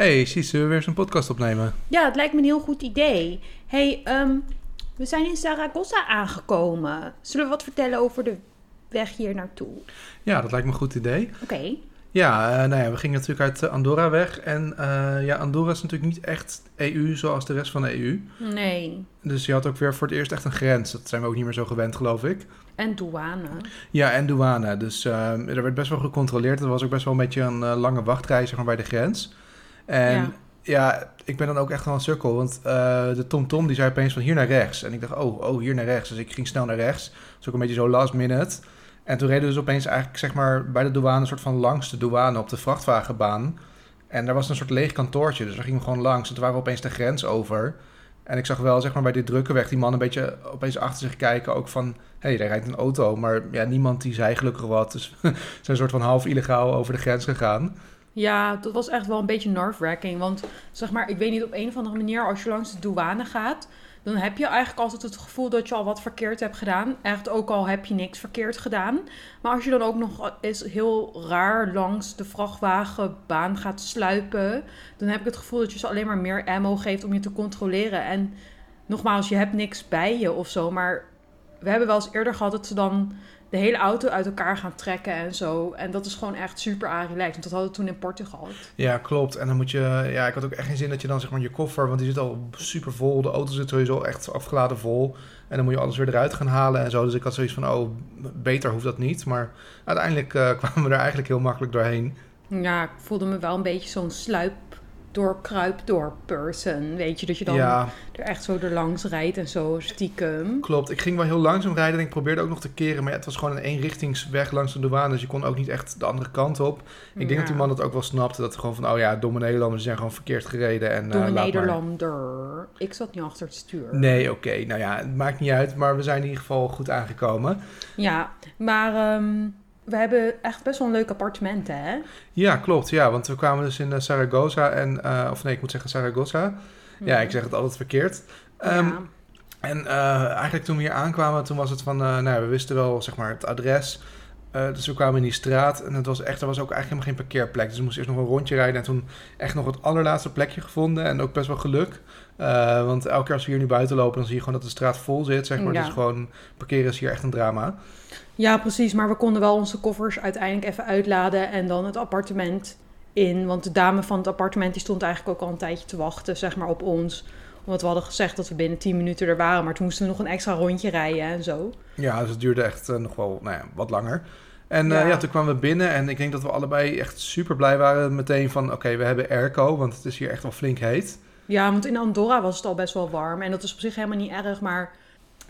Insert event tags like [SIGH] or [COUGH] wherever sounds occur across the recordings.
Hey, zullen we weer zo'n podcast opnemen? Ja, het lijkt me een heel goed idee. hey, ehm, we zijn in Zaragoza aangekomen. Zullen we wat vertellen over de weg hier naartoe? Ja, dat lijkt me een goed idee. Oké. Ja, eh, nou ja, we gingen natuurlijk uit eh, Andorra weg. En eh, ja, Andorra is natuurlijk niet echt EU zoals de rest van de EU. Nee. Dus je had ook weer voor het eerst echt een grens. Dat zijn we ook niet meer zo gewend, geloof ik. En douane. Ja, en douane. Dus eh, er werd best wel gecontroleerd. Er was ook best wel een beetje een lange wachtrij zeg maar, bij de grens. En Ja. ja. ik ben dan ook echt wel een sukkel. Want eh, de TomTom die zei opeens van hier naar rechts. En ik dacht, oh, oh, hier naar rechts. Dus ik ging snel naar rechts. Is ook een beetje zo last minute. En toen reden we dus opeens eigenlijk zeg maar, bij de douane... een soort van langs de douane op de vrachtwagenbaan. En daar was een soort leeg kantoortje. Dus daar gingen we gewoon langs. En toen waren we opeens de grens over... En ik zag wel, zeg maar, bij die drukke weg die man een beetje opeens achter zich kijken. Ook van, hé, hey, daar rijdt een auto. Maar ja, niemand die zei gelukkig wat. Dus [LAUGHS] zijn een soort van half illegaal over de grens gegaan. Ja, dat was echt wel een beetje nerve-wracking. Want zeg maar, ik weet niet, op een of andere manier, als je langs de douane gaat, dan heb je eigenlijk altijd het gevoel dat je al wat verkeerd hebt gedaan. Echt ook al heb je niks verkeerd gedaan. Maar als je dan ook nog eens heel raar langs de vrachtwagenbaan gaat sluipen, dan heb ik het gevoel dat je ze alleen maar meer ammo geeft om je te controleren. En nogmaals, je hebt niks bij je of zo, maar we hebben wel eens eerder gehad dat ze dan de hele auto uit elkaar gaan trekken en zo. En dat is gewoon echt super relaxed. Want dat hadden we toen in Portugal. Ja, klopt. En dan moet je, ja, ik had ook echt geen zin dat je dan zeg maar je koffer, want die zit al super vol. De auto zit sowieso echt afgeladen vol. En dan moet je alles weer eruit gaan halen en zo. Dus ik had zoiets van, oh, beter hoeft dat niet. Maar uiteindelijk eh, [LAUGHS] kwamen we er eigenlijk heel makkelijk doorheen. Ja, ik voelde me wel een beetje zo'n sluip door kruip door person. Weet je, dat je dan Ja, er echt zo er langs rijdt en zo stiekem. klopt. Ik ging wel heel langzaam rijden en ik probeerde ook nog te keren. Maar het was gewoon een eenrichtingsweg langs de douane. Dus je kon ook niet echt de andere kant op. Ik denk dat die man dat ook wel snapte. Dat gewoon van, oh ja, domme Nederlanders zijn gewoon verkeerd gereden. En, eh, laat maar. Nederlander. Ik zat niet achter het stuur. Nee, oké. Nou ja, het maakt niet uit. Maar we zijn in ieder geval goed aangekomen. Ja, maar ehm, we hebben echt best wel een leuk appartement, hè? Ja, klopt. Ja, want we kwamen dus in eh, Zaragoza en... eh, of nee, ik moet zeggen Zaragoza. Ja, ik zeg het altijd verkeerd. Ehm, ja. En eh, eigenlijk toen we hier aankwamen, toen was het van... eh, nou, ja, we wisten wel, zeg maar, het adres... Dus we kwamen in die straat en het was echt, er was ook eigenlijk helemaal geen parkeerplek. Dus we moesten eerst nog een rondje rijden en toen echt nog het allerlaatste plekje gevonden. En ook best wel geluk. Want elke keer als we hier nu buiten lopen, dan zie je gewoon dat de straat vol zit. Zeg maar. Ja. Dus gewoon parkeren is hier echt een drama. Ja, precies. Maar we konden wel onze koffers uiteindelijk even uitladen en dan het appartement in. Want de dame van het appartement die stond eigenlijk ook al een tijdje te wachten, zeg maar, op ons. Omdat we hadden gezegd dat we binnen 10 minuten er waren. Maar toen moesten we nog een extra rondje rijden en zo. Ja, dus het duurde echt eh, nog wel nou ja, wat langer. En eh, Ja. ja, toen kwamen we binnen en ik denk dat we allebei echt super blij waren meteen van... Oké, we hebben airco, want het is hier echt wel flink heet. Ja, want in Andorra was het al best wel warm. En dat is op zich helemaal niet erg, maar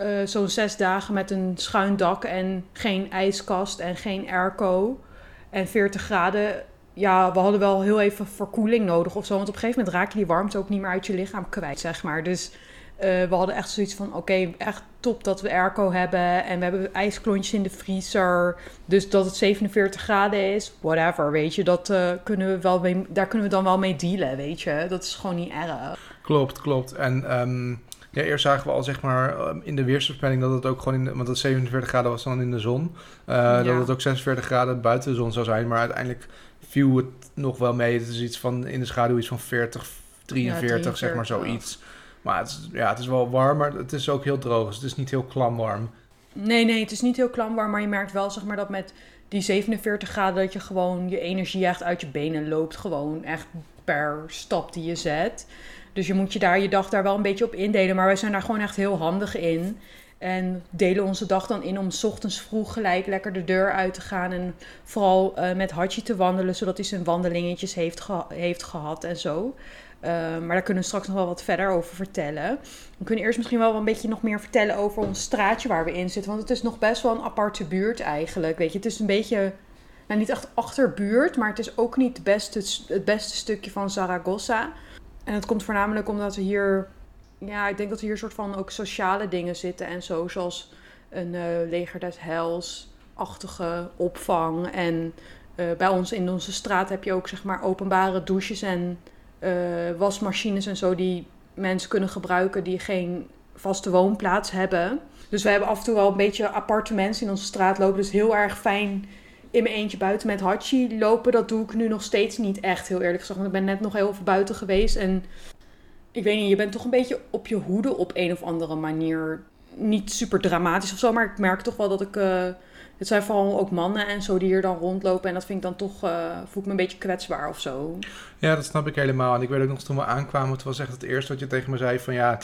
eh, zo'n zes dagen met een schuin dak en geen ijskast en geen airco en 40 graden. Ja, we hadden wel heel even verkoeling nodig of zo. Want op een gegeven moment raak je die warmte ook niet meer uit je lichaam kwijt, zeg maar. Dus eh, we hadden echt zoiets van, oké, echt top dat we airco hebben. En we hebben ijsklontjes in de vriezer. Dus dat het 47 graden is, whatever, weet je. Dat, eh, kunnen we wel daar kunnen we dan wel mee dealen, weet je. Dat is gewoon niet erg. Klopt, klopt. En ehm, ja, eerst zagen we al zeg maar ehm, in de weersvoorspelling dat het ook gewoon in de, want het 47 graden was dan in de zon, eh, Ja. dat het ook 46 graden buiten de zon zou zijn, maar uiteindelijk viel het nog wel mee. Het is iets van in de schaduw iets van 40, 43, zeg maar 43. zoiets. Maar het is, ja, het is wel warm, maar het is ook heel droog, dus het is niet heel klamwarm. Nee, nee, het is niet heel klamwarm, maar je merkt wel zeg maar, dat met die 47 graden dat je gewoon je energie echt uit je benen loopt. Gewoon echt per stap die je zet. Dus je moet je daar je dag daar wel een beetje op indelen. Maar wij zijn daar gewoon echt heel handig in. En delen onze dag dan in om 's ochtends vroeg gelijk lekker de deur uit te gaan. En vooral eh, met Hachi te wandelen, zodat hij zijn wandelingetjes heeft, heeft gehad en zo. Eh, maar daar kunnen we straks nog wel wat verder over vertellen. We kunnen eerst misschien wel een beetje nog meer vertellen over ons straatje waar we in zitten. Want het is nog best wel een aparte buurt eigenlijk. Weet je, het is een beetje, nou niet echt achterbuurt, maar het is ook niet het beste, het beste stukje van Zaragoza. En dat komt voornamelijk omdat we hier, ja, ik denk dat hier een soort van ook sociale dingen zitten en zo. Zoals een eh, leger des heils-achtige opvang. En eh, bij ons in onze straat heb je ook zeg maar openbare douches en eh, wasmachines en zo die mensen kunnen gebruiken die geen vaste woonplaats hebben. Dus we hebben af en toe wel een beetje aparte mensen in onze straat lopen. Dus heel erg fijn in mijn eentje buiten met Hachi lopen, dat doe ik nu nog steeds niet echt, heel eerlijk gezegd. Want ik ben net nog heel even buiten geweest en ik weet niet, je bent toch een beetje op je hoede op een of andere manier. Niet super dramatisch of zo, maar ik merk toch wel dat ik... eh, het zijn vooral ook mannen en zo die hier dan rondlopen. En dat vind ik dan toch, eh, voel ik me een beetje kwetsbaar of zo. Ja, dat snap ik helemaal. En ik weet ook nog toen we aankwamen, het was echt het eerste wat je tegen me zei van ja,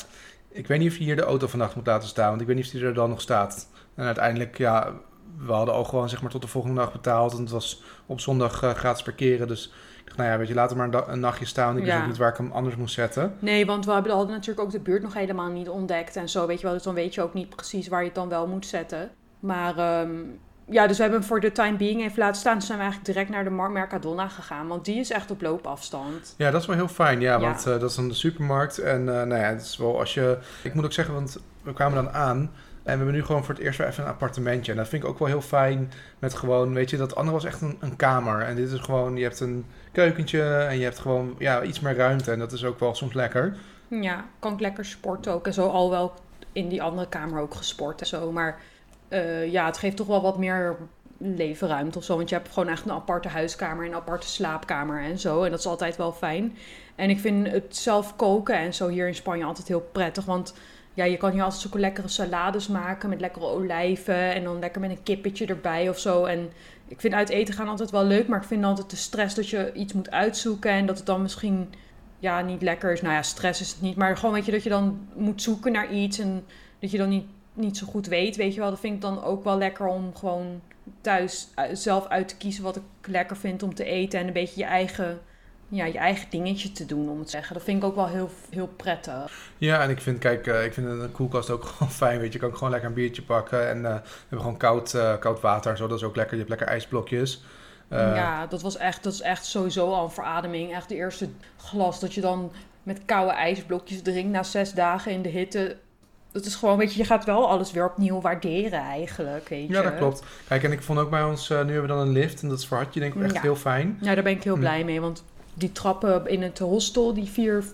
ik weet niet of je hier de auto vannacht moet laten staan, want ik weet niet of die er dan nog staat. En uiteindelijk, ja, we hadden al gewoon zeg maar tot de volgende dag betaald en het was op zondag eh, gratis parkeren. Dus ik dacht, nou ja, weet je, laat hem maar een, nachtje staan. Ik wist Ja. ook niet waar ik hem anders moest zetten. Nee, want we hadden natuurlijk ook de buurt nog helemaal niet ontdekt en zo, weet je wel. Dus dan weet je ook niet precies waar je het dan wel moet zetten. Maar ehm, ja, dus we hebben hem voor de time being even laten staan. Toen zijn we eigenlijk direct naar de Mercadona gegaan, want die is echt op loopafstand. Ja, dat is wel heel fijn, ja, Ja. want eh, dat is een supermarkt. En eh, nou ja, het is wel als je... Ik moet ook zeggen, want we kwamen dan aan en we hebben nu gewoon voor het eerst weer even een appartementje. En dat vind ik ook wel heel fijn met gewoon, weet je, dat andere was echt een, een kamer. En dit is gewoon, je hebt een keukentje en je hebt gewoon ja, iets meer ruimte. En dat is ook wel soms lekker. Ja, kan ik lekker sporten ook en zo. Al wel in die andere kamer ook gesport en zo. Maar eh, ja, het geeft toch wel wat meer levenruimte of zo. Want je hebt gewoon echt een aparte huiskamer en een aparte slaapkamer en zo. En dat is altijd wel fijn. En ik vind het zelf koken en zo hier in Spanje altijd heel prettig. Want ja, je kan hier altijd zulke lekkere salades maken met lekkere olijven. En dan lekker met een kippetje erbij of zo. En ik vind uit eten gaan altijd wel leuk. Maar ik vind altijd de stress dat je iets moet uitzoeken. En dat het dan misschien ja, niet lekker is. Nou ja, stress is het niet. Maar gewoon weet je dat je dan moet zoeken naar iets. En dat je dan niet, niet zo goed weet. Weet je wel, dat vind ik dan ook wel lekker om gewoon thuis eh, zelf uit te kiezen wat ik lekker vind om te eten. En een beetje je eigen, ja, je eigen dingetje te doen, om het te zeggen. Dat vind ik ook wel heel, heel prettig. Ja, en ik vind, kijk, eh, ik vind een koelkast ook [LAUGHS] gewoon fijn, weet je. Je kan ook gewoon lekker een biertje pakken en eh, we hebben gewoon koud, eh, koud water en zo. Dat is ook lekker. Je hebt lekker ijsblokjes. Ja, dat was echt, dat is echt sowieso al een verademing. Echt de eerste glas dat je dan met koude ijsblokjes drinkt na zes dagen in de hitte. Dat is gewoon, weet je, je gaat wel alles weer opnieuw waarderen eigenlijk, weet je. Ja, dat klopt. Kijk, en ik vond ook bij ons, nu hebben we dan een lift en dat is voor Hartje denk ik echt Ja. heel fijn. Ja, daar ben ik heel Hm. blij mee, want die trappen in het hostel, die vier,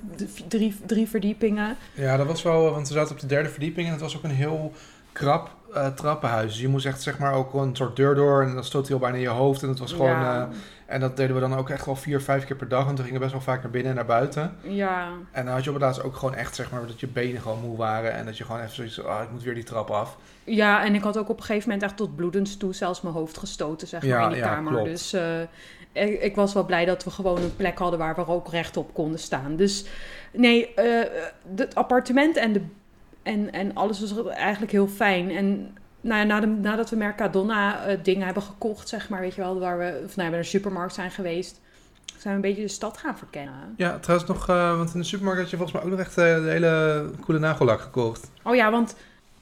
drie, drie verdiepingen. Ja, dat was wel, want we zaten op de derde verdieping en het was ook een heel krap eh, trappenhuis. Dus je moest echt zeg maar ook een soort deur door en dan stoot hij al bijna in je hoofd en het was gewoon... ja, eh, en dat deden we dan ook echt wel vier, vijf keer per dag en toen gingen we best wel vaak naar binnen en naar buiten. ja, En dan had je op het laatst ook gewoon echt zeg maar dat je benen gewoon moe waren en dat je gewoon even zoiets, ah, ik moet weer die trap af. ja, en ik had ook op een gegeven moment echt tot bloedens toe zelfs mijn hoofd gestoten, zeg maar, Ja, in die ja, kamer. klopt. Dus eh, ik, was wel blij dat we gewoon een plek hadden waar we ook rechtop konden staan. Dus nee, eh, het appartement en, de, en, en alles was eigenlijk heel fijn. En nou ja, nadat we Mercadona eh, dingen hebben gekocht, zeg maar, weet je wel, waar we, of nou, de supermarkt zijn geweest, zijn we een beetje de stad gaan verkennen. Ja, trouwens nog, eh, want in de supermarkt had je volgens mij ook nog echt de hele coole nagellak gekocht. Oh ja, want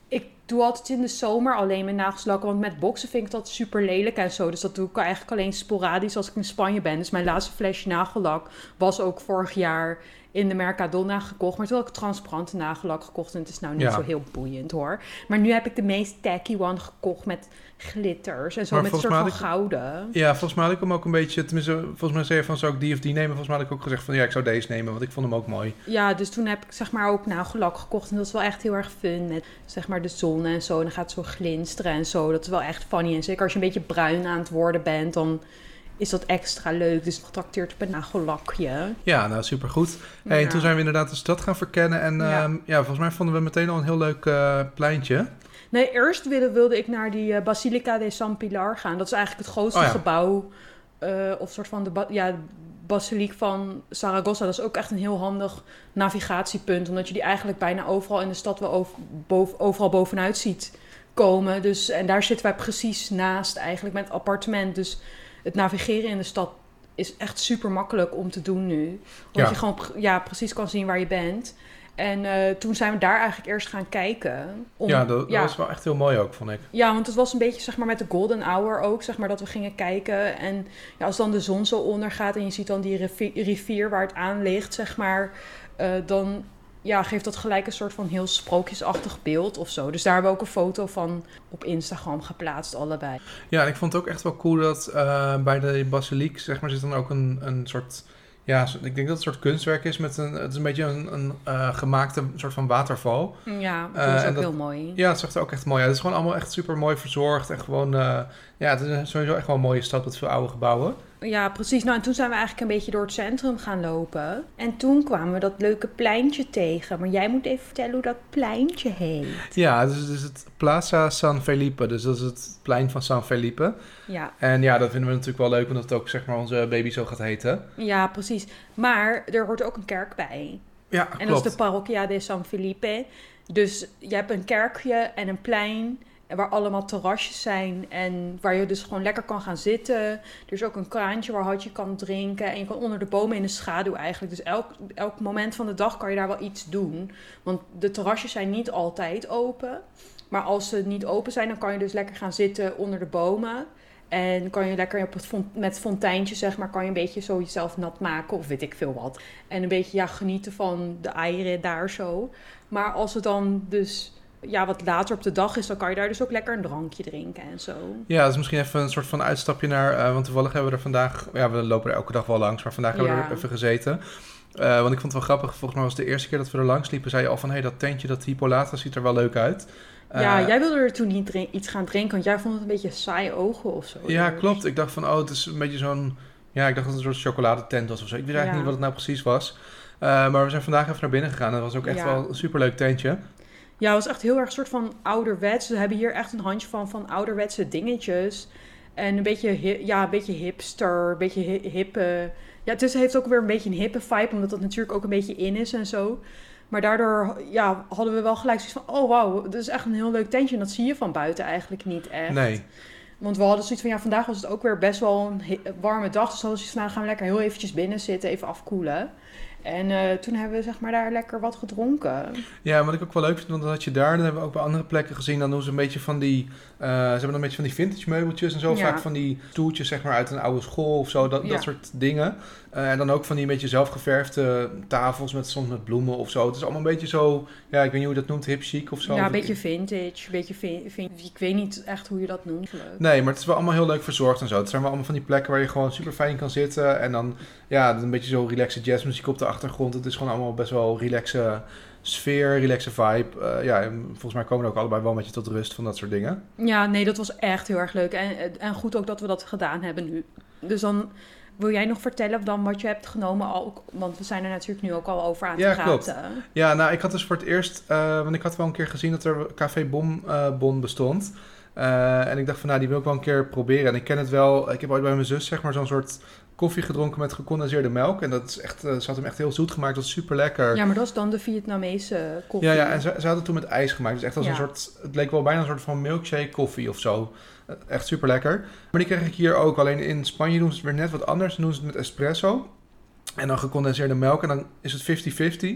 ik doe altijd in de zomer alleen mijn nagels lakken. Want met boksen vind ik dat super lelijk en zo. Dus dat doe ik eigenlijk alleen sporadisch als ik in Spanje ben. Dus mijn laatste flesje nagellak was ook vorig jaar in de Mercadona gekocht. Maar toen had ik transparante nagellak gekocht. En het is nou niet Ja. zo heel boeiend hoor. Maar nu heb ik de meest tacky one gekocht met glitters. En zo Maar met een soort van gouden. Ja, volgens mij had ik hem ook een beetje, tenminste, volgens mij zei je van zou ik die of die nemen. Volgens mij had ik ook gezegd van ja, ik zou deze nemen, want ik vond hem ook mooi. Ja, dus toen heb ik zeg maar ook nagellak gekocht. En dat is wel echt heel erg fun. Met zeg maar de zon en zo. En dan gaat het zo glinsteren en zo. Dat is wel echt funny. En zeker als je een beetje bruin aan het worden bent, dan is dat extra leuk. Dus getrakteerd op een nagellakje. Ja, nou supergoed. Hey, En toen zijn we inderdaad de stad gaan verkennen en Ja. ja. ja, volgens mij vonden we meteen al een heel leuk eh, pleintje. Nee, eerst wilde, wilde ik naar die eh, Basilica de San Pilar gaan. Dat is eigenlijk het grootste Oh ja. gebouw. eh, of soort van de ja, basiliek van Saragossa. Dat is ook echt een heel handig navigatiepunt. Omdat je die eigenlijk bijna overal in de stad wel over, boven, overal bovenuit ziet komen. Dus, en daar zitten wij precies naast eigenlijk met het appartement. Dus het navigeren in de stad is echt super makkelijk om te doen nu. Omdat Ja. je gewoon ja, precies kan zien waar je bent. En eh, toen zijn we daar eigenlijk eerst gaan kijken. om- ja, dat, dat was wel echt heel mooi ook, vond ik. ja, want het was een beetje zeg maar met de golden hour ook, zeg maar dat we gingen kijken. En ja, als dan de zon zo ondergaat en je ziet dan die rivier, rivier waar het aan ligt, zeg maar, eh, dan ja, geeft dat gelijk een soort van heel sprookjesachtig beeld of zo. Dus daar hebben we ook een foto van op Instagram geplaatst, allebei. Ja, en ik vond het ook echt wel cool dat eh, bij de basiliek, zeg maar, zit dan ook een, een soort Ja, ik denk dat het een soort kunstwerk is met een... Het is een beetje een, een eh, gemaakte soort van waterval. Ja, dat Eh, is en ook dat- heel mooi. Ja, het zag er ook echt mooi uit. Het is gewoon allemaal echt super mooi verzorgd. En gewoon... eh, ja, het is sowieso echt wel een mooie stad met veel oude gebouwen. Ja, precies. Nou, en toen zijn we eigenlijk een beetje door het centrum gaan lopen. En toen kwamen we dat leuke pleintje tegen. Maar jij moet even vertellen hoe dat pleintje heet. Ja, dus het is het Plaza San Felipe. Dus dat is het plein van San Felipe. Ja, En ja, dat vinden we natuurlijk wel leuk, omdat het ook zeg maar onze baby zo gaat heten. ja, precies. Maar er hoort ook een kerk bij. Ja, En dat is de Parroquia de San Felipe. Dus je hebt een kerkje en een plein waar allemaal terrasjes zijn en waar je dus gewoon lekker kan gaan zitten. Er is ook een kraantje waar je kan drinken en je kan onder de bomen in de schaduw eigenlijk. Dus elk, elk moment van de dag kan je daar wel iets doen. Want de terrasjes zijn niet altijd open. Maar als ze niet open zijn, dan kan je dus lekker gaan zitten onder de bomen. En kan je lekker op het met fonteintje, zeg maar, kan je een beetje zo jezelf nat maken of weet ik veel wat. En een beetje ja, genieten van de eieren daar zo. Maar als het dan dus ja, wat later op de dag is, dan kan je daar dus ook lekker een drankje drinken en zo. Ja, dat is misschien even een soort van uitstapje naar... eh, want toevallig hebben we er vandaag... Ja, we lopen er elke dag wel langs, maar vandaag hebben we er even gezeten. Eh, want ik vond het wel grappig. Volgens mij was het de eerste keer dat we er langs liepen... zei je al van, hé, hey, dat tentje, dat Hippolata ziet er wel leuk uit. ja, Eh, jij wilde er toen niet iets gaan drinken, want jij vond het een beetje saai ogen of zo. Ja, Dus- klopt. Ik dacht van, oh, het is een beetje zo'n... Ja, ik dacht dat het een soort chocoladetent was of zo. Ik weet eigenlijk Ja. niet wat het nou precies was. Maar we zijn vandaag even naar binnen gegaan. En dat was ook echt Ja. wel een superleuk tentje. Ja, het was echt heel erg een soort van ouderwets. We hebben hier echt een handje van, van ouderwetse dingetjes. En een beetje, ja, een beetje hipster, een beetje hi- hippe... Ja, het is, heeft ook weer een beetje een hippe vibe, omdat dat natuurlijk ook een beetje in is en zo. Maar daardoor ja, hadden we wel gelijk zoiets van... Oh, wauw, dit is echt een heel leuk tentje. En dat zie je van buiten eigenlijk niet echt. Nee. Want we hadden zoiets van, ja, vandaag was het ook weer best wel een warme dag. Dus we zoiets van, nou, gaan we lekker heel eventjes binnen zitten, even afkoelen. En eh, toen hebben we zeg maar daar lekker wat gedronken. Ja, wat ik ook wel leuk vind, want dat had je daar, dan hebben we ook bij andere plekken gezien, dan doen ze een beetje van die, eh, ze hebben dan een beetje van die vintage meubeltjes en zo, Ja. vaak van die stoeltjes zeg maar uit een oude school of zo, dat, Ja. dat soort dingen. Eh, en dan ook van die een beetje zelfgeverfde tafels met soms met bloemen of zo. Het is allemaal een beetje zo, ja, ik weet niet hoe je dat noemt, hip chic of zo. Ja, een beetje vintage. Een beetje vin- vin- ik weet niet echt hoe je dat noemt. Nee, maar het is wel allemaal heel leuk verzorgd en zo. Het zijn wel allemaal van die plekken waar je gewoon super fijn kan zitten. En dan, ja, een beetje zo relaxe jazzmuziek op de achtergrond. Het is gewoon allemaal best wel relaxe sfeer, relaxe vibe. Eh, ja, en volgens mij komen we ook allebei wel met je tot rust van dat soort dingen. Ja, nee, dat was echt heel erg leuk. En, en goed ook dat we dat gedaan hebben nu. Dus dan wil jij nog vertellen dan wat je hebt genomen? Ook, want we zijn er natuurlijk nu ook al over aan Ja, te klopt. praten. Ja, nou, ik had dus voor het eerst, eh, want ik had wel een keer gezien dat er Café Bom eh, Bon bestond. Eh, en ik dacht van, nou, die wil ik wel een keer proberen. En ik ken het wel, ik heb ooit bij mijn zus, zeg maar, zo'n soort koffie gedronken met gecondenseerde melk. En dat is echt, ze had hem echt heel zoet gemaakt, dat is super lekker. Ja, maar dat is dan de Vietnamese koffie. Ja, ja, en ze, ze hadden toen met ijs gemaakt. Dus echt als Ja. een soort, het leek wel bijna een soort van milkshake koffie of zo. Echt super lekker. Maar die kreeg ik hier ook. Alleen in Spanje doen ze het weer net wat anders. Dan doen ze het met espresso. En dan gecondenseerde melk. En dan is het 50-50.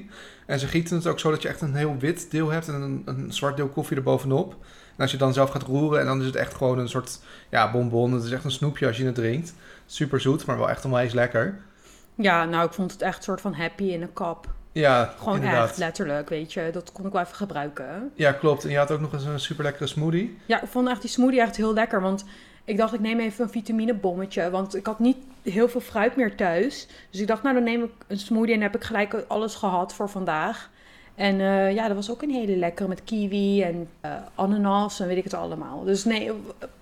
En ze gieten het ook zo dat je echt een heel wit deel hebt. En een, een zwart deel koffie erbovenop. En als je dan zelf gaat roeren. En dan is het echt gewoon een soort ja, bonbon. Het is echt een snoepje als je het drinkt. Super zoet, maar wel echt onwijs lekker. Ja, nou, ik vond het echt een soort van happy in een kap. Ja, Gewoon inderdaad. echt letterlijk, weet je. Dat kon ik wel even gebruiken. Ja, klopt. En je had ook nog eens een super lekkere smoothie. Ja, ik vond echt die smoothie echt heel lekker. Want ik dacht, ik neem even een vitaminebommetje. Want ik had niet heel veel fruit meer thuis. Dus ik dacht, nou, dan neem ik een smoothie en heb ik gelijk alles gehad voor vandaag. En eh, ja, dat was ook een hele lekkere met kiwi en eh, ananas en weet ik het allemaal. Dus nee, eh,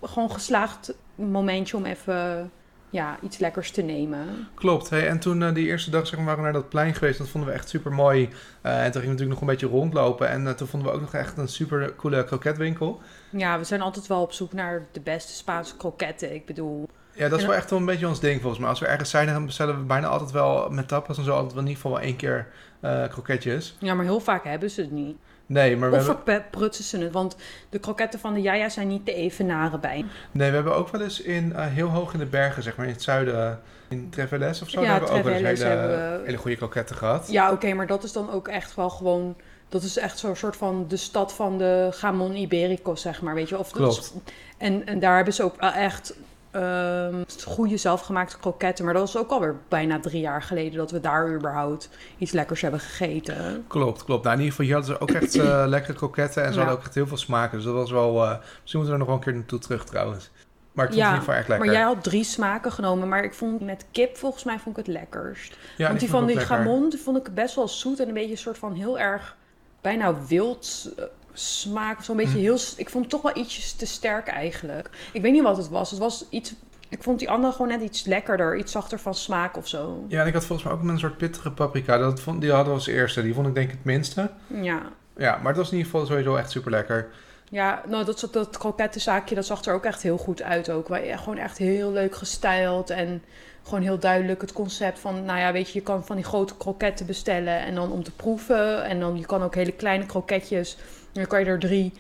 gewoon geslaagd momentje om even ja, iets lekkers te nemen. Klopt. Hey, en toen eh, die eerste dag zeg maar, waren we naar dat plein geweest, dat vonden we echt super mooi. en toen gingen we natuurlijk nog een beetje rondlopen. En eh, toen vonden we ook nog echt een super coole kroketwinkel. Ja, we zijn altijd wel op zoek naar de beste Spaanse kroketten. Ik bedoel, Ja, dat is En- wel echt wel een beetje ons ding volgens mij. Als we ergens zijn, dan bestellen we bijna altijd wel met tapas en zo altijd wel in ieder geval wel één keer eh, kroketjes. ja, maar heel vaak hebben ze het niet. Nee, maar we Of hebben, verprutsen ze het, want de kroketten van de Jaja zijn niet te evenaren bij. nee, we hebben ook wel eens in, eh, heel hoog in de bergen, zeg maar in het zuiden, eh, in Treveles of zo, Ja, daar hebben we ook wel eens hele, hebben we- hele goede kroketten gehad. Ja, oké, maar dat is dan ook echt wel gewoon... Dat is echt zo'n soort van de stad van de Gamon Iberico, zeg maar, weet je. Of is- Klopt. en, en daar hebben ze ook echt ehm, goede zelfgemaakte kroketten. Maar dat was ook alweer bijna drie jaar geleden dat we daar überhaupt iets lekkers hebben gegeten. Klopt, klopt. Nou, in ieder geval, hadden ze ook echt eh, [CLEARS THROAT] lekkere kroketten en ze Ja. hadden ook echt heel veel smaken. Dus dat was wel, eh, misschien moeten we er nog wel een keer naartoe terug trouwens. Maar ik vond het in ieder geval erg lekker. maar jij had drie smaken genomen. Maar ik vond met kip, volgens mij, vond ik het lekkerst. ja, Want die van die gamon vond ik best wel zoet en een beetje een soort van heel erg bijna wild eh, smaak. of Zo'n beetje Mm. heel. Ik vond het toch wel ietsjes te sterk eigenlijk. Ik weet niet wat het was. Het was iets. Ik vond die andere gewoon net iets lekkerder, iets zachter van smaak of zo. Ja, en ik had volgens mij ook een soort pittige paprika. Dat vond, die hadden we als eerste. Die vond ik denk ik het minste. Ja. Ja, maar het was in ieder geval sowieso echt super lekker. Ja, nou, dat, dat, krokettenzaakje, dat zag er ook echt heel goed uit ook. Ja, Gewoon echt heel leuk gestyled en gewoon heel duidelijk het concept van... Nou ja, weet je, je kan van die grote kroketten bestellen en dan om te proeven. En dan, je kan ook hele kleine kroketjes, dan kan je er drie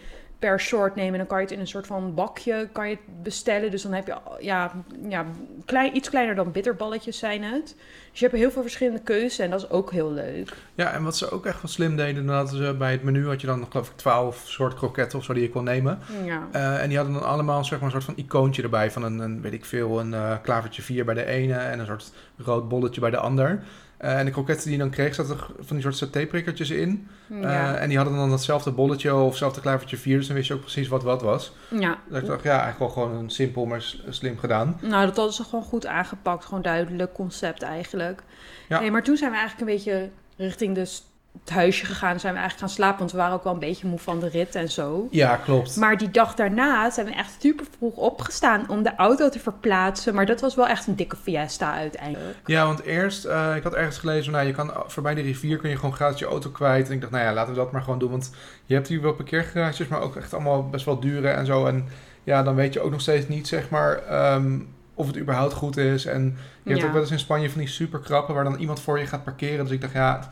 per short nemen. En dan kan je het in een soort van bakje kan je het bestellen. Dus dan heb je, ja, ja klein, iets kleiner dan bitterballetjes zijn het. Dus je hebt heel veel verschillende keuzes en dat is ook heel leuk. Ja, en wat ze ook echt wel slim deden, hadden ze bij het menu had je dan geloof ik 12 soort kroketten of zo die je kon nemen. Ja. Eh, en die hadden dan allemaal zeg maar, een soort van icoontje erbij van een, een weet ik veel, een eh, klavertje 4 bij de ene en een soort rood bolletje bij de ander. Eh, en de kroketten die je dan kreeg, zaten er van die soort satéprikkertjes in. Ja. Eh, en die hadden dan datzelfde bolletje of hetzelfde klavertje 4, dus dan wist je ook precies wat wat was. ja. Dus ik dacht, ja, eigenlijk wel gewoon een simpel, maar slim gedaan. Nou, dat hadden ze gewoon goed aangepakt. Gewoon duidelijk concept eigenlijk. Ja. Hey, maar toen zijn we eigenlijk een beetje richting de, het huisje gegaan. Zijn we eigenlijk gaan slapen, want we waren ook wel een beetje moe van de rit en zo. Ja, klopt. Maar die dag daarna zijn we echt super vroeg opgestaan om de auto te verplaatsen. Maar dat was wel echt een dikke fiesta uiteindelijk. Ja, want eerst, eh, ik had ergens gelezen, nou, je kan voorbij de rivier kun je gewoon gratis je auto kwijt. En ik dacht, nou ja, laten we dat maar gewoon doen. Want je hebt hier wel parkeergarages, maar ook echt allemaal best wel dure en zo. En ja, dan weet je ook nog steeds niet, zeg maar, ehm, of het überhaupt goed is. En je hebt Ja. ook wel eens in Spanje van die super krappen waar dan iemand voor je gaat parkeren. Dus ik dacht, ja,